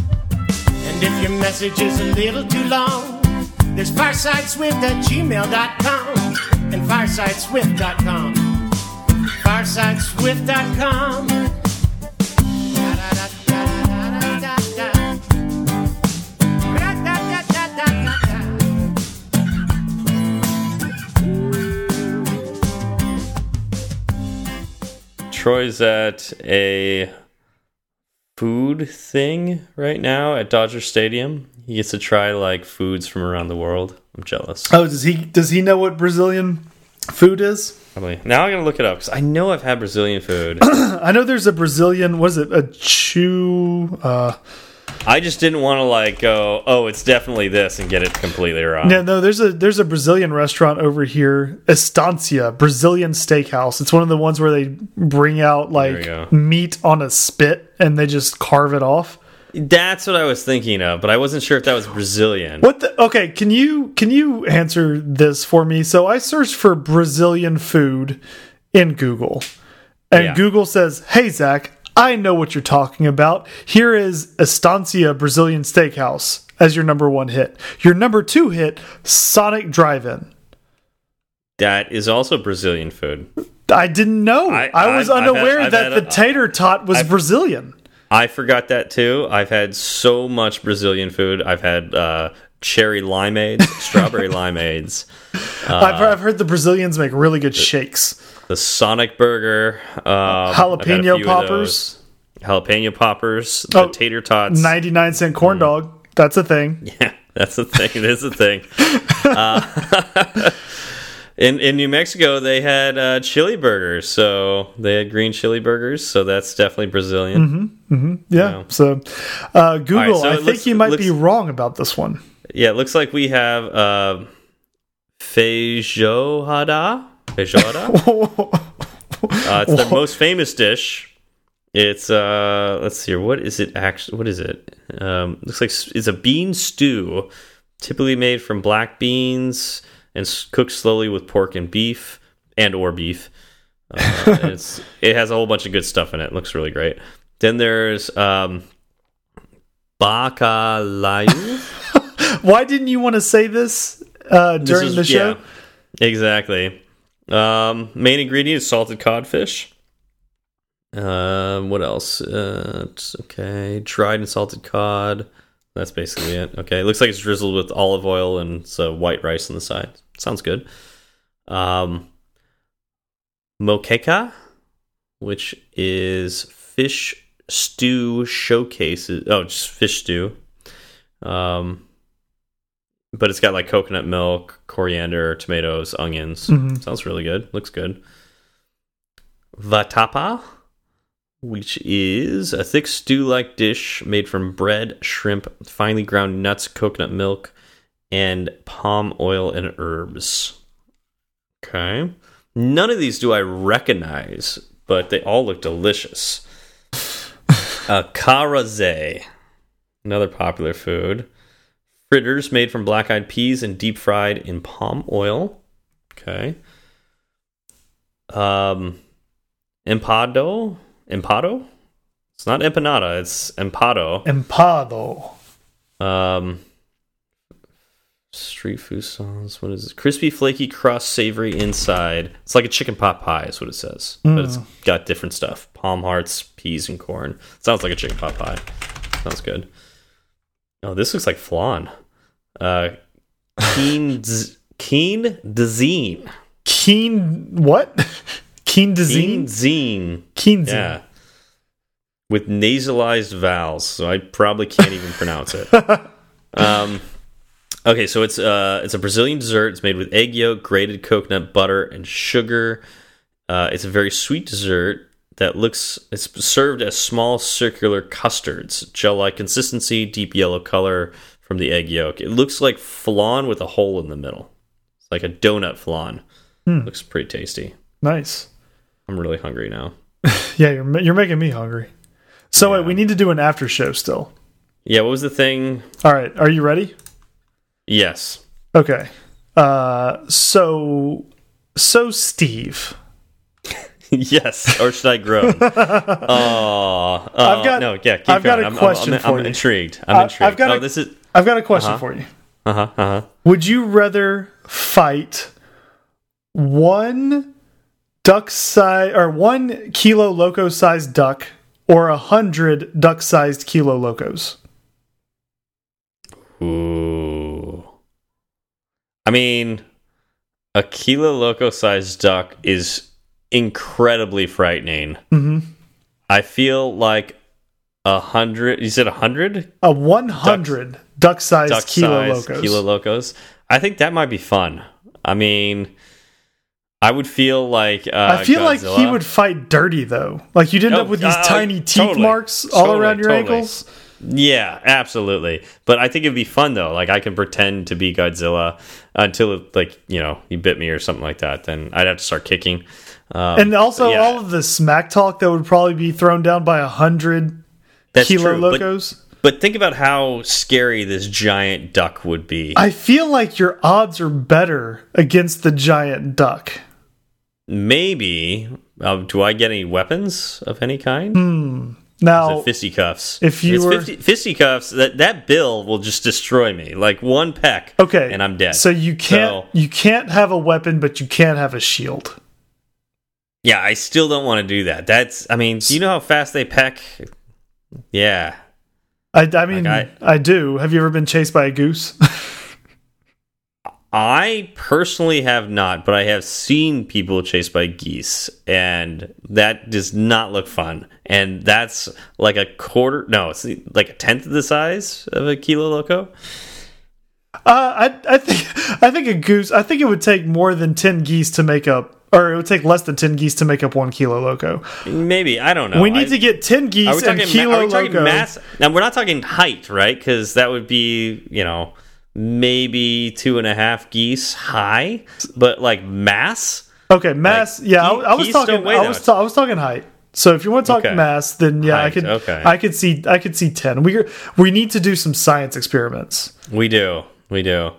And if your message is a little too long, there's firesideswift at gmail.com and firesideswift.com. Firesideswift.com. Troy's at a food thing right now at Dodger Stadium. He gets to try like foods from around the world. I'm jealous. Oh, does he does he know what Brazilian food is? Probably. Now I'm gonna look it up because I know I've had Brazilian food. I know there's a Brazilian. Was it a chew? Uh, I just didn't want to like go, oh, it's definitely this and get it completely wrong. no, no. There's a there's a Brazilian restaurant over here, Estancia Brazilian Steakhouse. It's one of the ones where they bring out like meat on a spit and they just carve it off. That's what I was thinking of, but I wasn't sure if that was Brazilian. What the? Okay, can you can you answer this for me? So I searched for Brazilian food in Google, and Yeah. Google says, "Hey Zach, I know what you're talking about. Here is Estancia Brazilian Steakhouse as your number one hit. Your number two hit, Sonic Drive-In. That is also Brazilian food. I didn't know. I- I, was I've- I've had- unaware I've that had the tater tot was Brazilian. I forgot that too. I've had so much Brazilian food. I've had uh, cherry limeades, strawberry limeades, I've, I've heard the Brazilians make really good shakes. The Sonic burger, um, I've had a Jalapeno poppers? jalapeno poppers, the Oh, tater tots. 99 cent Mm. corn dog. That's a thing. Yeah, that's a thing. It is a thing. Uh, in in New Mexico, they had uh, chili burgers, so they had green chili burgers. So that's definitely Brazilian. Yeah. Yeah. So, uh, Google, so I think looks- you might looks- be wrong about this one. Yeah, it looks like we have uh, feijoada. Feijoada. uh, it's their most famous dish. It's uh, let's see here. What is it actually? What is it? Um, looks like it's a bean stew, typically made from black beans and cooked slowly with pork and beef and or beef. Uh, and it's it has a whole bunch of good stuff in it. Looks really great. Then there's um, bacalhau. Why didn't you want to say this uh, This during is- the show? yeah, exactly. Um, main ingredient is salted codfish. Um, what else? Uh, okay, dried and salted cod. That's basically it. Okay, it looks like it's drizzled with olive oil and some white rice on the side. Sounds good. Um, moqueca, which is fish stew showcases. Oh, just fish stew. Um, but it's got like coconut milk, coriander, tomatoes, onions. Mhm. Sounds really good. Looks good. Vatapa, which is a thick stew like dish made from bread, shrimp, finely ground nuts, coconut milk, and palm oil and herbs. Okay. None of these do I recognize, but they all look delicious. uh, karaze, another popular food. Fritters made from black eyed peas and deep fried in palm oil. Okay. Um, empado, empado. It's not empanada. It's empado. Empado. Um, street food sauce. What is it? Crispy, flaky crust, savory inside. It's like a chicken pot pie, is what it says, but it's got different stuff: palm hearts, peas, and corn. Sounds like a chicken pot pie. Sounds good. Oh, this looks like flan. Uh, keen, keen dezine. Keen what? Keen Keen disease. zine. Keen Yeah. With nasalized vowels, so I probably can't even pronounce it. Um, okay, so it's uh, it's a Brazilian dessert. It's made with egg yolk, grated coconut butter, and sugar. Uh, it's a very sweet dessert that looks. It's served as small circular custards, gel-like consistency, deep yellow color from the egg yolk. It looks like flan with a hole in the middle. It's like a donut flan. Looks pretty tasty. Nice. I'm really hungry now. Yeah, you're you're making me hungry. So Yeah. wait, we need to do an after show still. Yeah, what was the thing? All right, are you ready? Yes. Okay. Uh, so so Steve, yes, or should I groan? oh, I've got- no. Yeah, keep I've got going. a I'm- I'm- question I'm, for I'm, you. intrigued. I'm Uh, intrigued. I've got oh, a- this is. I've got a question Uh-huh. for you. Uh huh. Uh huh. Would you rather fight one duck size or one kilo loco sized duck or a hundred duck sized kilo locos? Ooh. I mean, a kilo loco sized duck is incredibly frightening. hmm I feel like a hundred. You said a hundred A one hundred duck sized duck kilo size locos. kilo locos. I think that might be fun. I mean, I would feel like uh, I feel like he would fight dirty though. Like you'd end Oh, up with these uh, tiny teeth totally. marks all Totally, around your totally. ankles. Yeah, absolutely. But I think it'd be fun though. Like I can pretend to be Godzilla until like you know he bit me or something like that. Then I'd have to start kicking. Um, And also yeah, all of the smack talk that would probably be thrown down by a hundred kilo true. Locos. But think about how scary this giant duck would be. I feel like your odds are better against the giant duck. Maybe. Uh, do I get any weapons of any kind? Hmm. Now, fisticuffs. if you were- 50, fisticuffs, that that bill will just destroy me. Like one peck, okay, and I'm dead. So you can't So- you can't have a weapon, but you can't have a shield. yeah, I still don't want to do that. That's, I mean, do you know how fast they peck? Yeah, I, I mean, Like I, do. Have you ever been chased by a goose? I personally have not, but I have seen people chased by geese, and that does not look fun. And that's like a quarter, no, it's like a tenth of the size of a kilo loco. uh, I I think I think a goose. I think it would take more than ten geese to make up, or it would take less than ten geese to make up one kilo loco. Maybe I don't know. we need I- to get ten geese we and kilo are we talking loco. mass? Now we're not talking height, right? Because that would be, you know, maybe two and a half geese high, but like mass. Okay, mass. Like, yeah, I, I was talking. I was ta I was talking height. So if you want to talk Okay. mass, then yeah, I Height, could. okay. I could see. I could see ten. We we need to do some science experiments. We do, we do.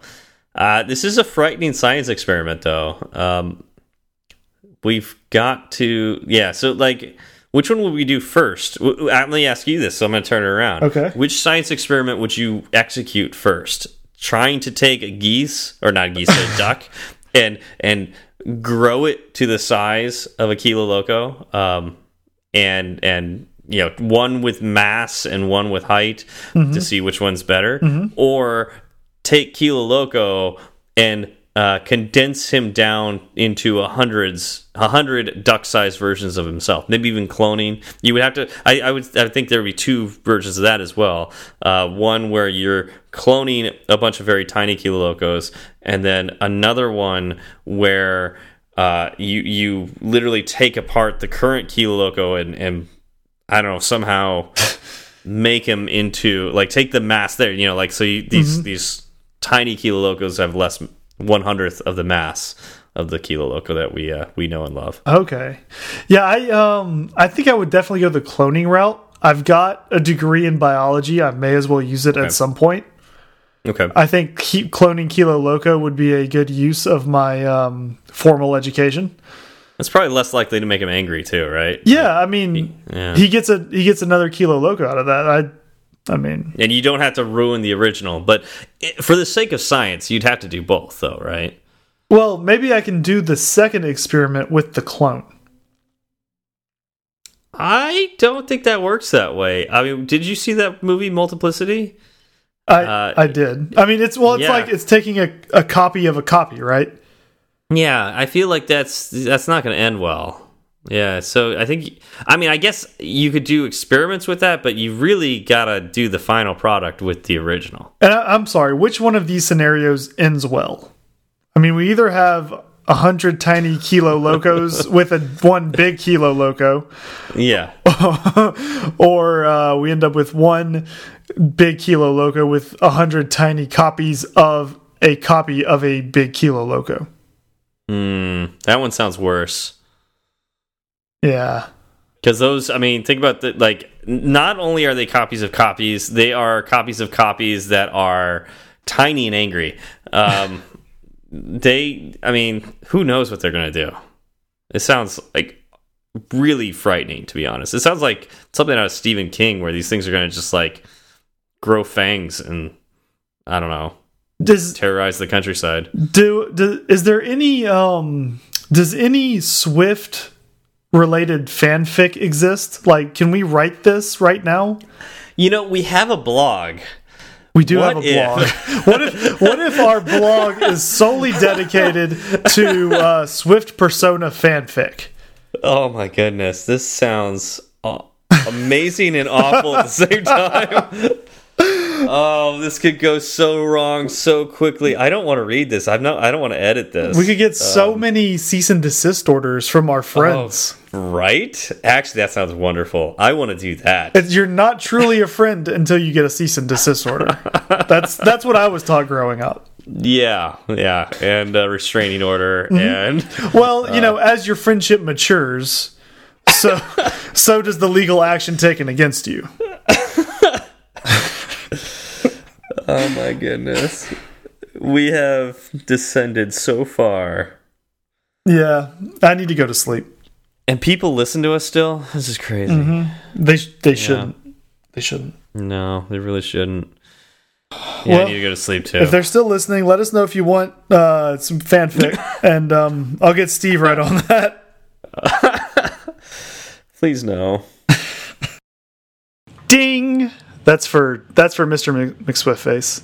Uh, this is a frightening science experiment, though. Um, we've got to, yeah. So, like, which one would we do first? Uh, Let me ask you this. So I'm going to turn it around. Okay. Which science experiment would you execute first? Trying to take a geese or not a geese, a duck, and and grow it to the size of a kilo loco, um, and and you know one with mass and one with height to see which one's better, or take Kilo Loco and uh, condense him down into a hundreds, a hundred duck-sized versions of himself. Maybe even cloning. You would have to. I, I would. I think there would be two versions of that as well. Uh, one where you're cloning a bunch of very tiny Kilo Locos, and then another one where uh, you you literally take apart the current Kilo Loco and and I don't know somehow make him into like take the mass there you know like so you, these these tiny kilo locos have less one hundredth of the mass of the kilo loco that we uh, we know and love Okay. Yeah, I um I think I would definitely go the cloning route. I've got a degree in biology. I may as well use it Okay. at some point. Okay. I think cloning Kilo Loco would be a good use of my um, formal education. That's probably less likely to make him angry too, right? Yeah, I mean, Yeah. he gets a he gets another Kilo Loco out of that. I, I mean, And you don't have to ruin the original, but for the sake of science, you'd have to do both, though, right? well, maybe I can do the second experiment with the clone. I don't think that works that way. I mean, did you see that movie Multiplicity? I Uh, I did. I mean, it's well, it's yeah. like it's taking a a copy of a copy, right? Yeah, I feel like that's that's not going to end well. Yeah, so I think I mean I guess you could do experiments with that, but you really got to do the final product with the original. And I, I'm sorry, which one of these scenarios ends well? I mean, we either have a hundred tiny kilo locos with a one big kilo loco, Yeah. or uh, we end up with one big kilo loco with a hundred tiny copies of a copy of a big kilo loco. Hmm, that one sounds worse. Yeah, Because those, I mean, think about the like. Not only are they copies of copies, they are copies of copies that are tiny and angry. Um, they, I mean, who knows what they're gonna do? It sounds like really frightening, to be honest. It sounds like something out of Stephen King, where these things are gonna just like grow fangs and I don't know, does terrorize the countryside. do, do is there any um does any Swift related fanfic exist? Like, can we write this right now? You know, we have a blog. We do What have a blog. what if what if our blog is solely dedicated to uh, Swift Persona fanfic? Oh my goodness, this sounds uh, amazing and awful at the same time. oh, this could go so wrong so quickly. I don't want to read this. I'm not. I don't want to edit this. We could get so many cease and desist orders from our friends. Right. Actually, that sounds wonderful. I want to do that. It's- You're not truly a friend until you get a cease and desist order. That's that's what I was taught growing up. Yeah, yeah, and a restraining order, mm-hmm. and Well, you uh, know, as your friendship matures, so so does the legal action taken against you. oh my goodness, we have descended so far. Yeah, I need to go to sleep. And people listen to us still. This is crazy. They sh- they shouldn't. They shouldn't. No, they really shouldn't. Yeah, I need to go to sleep too. If they're still listening, let us know if you want uh, some fanfic, and um, I'll get Steve right on that. Please no. Ding. That's for that's for Mr. Mc- McSwiftface.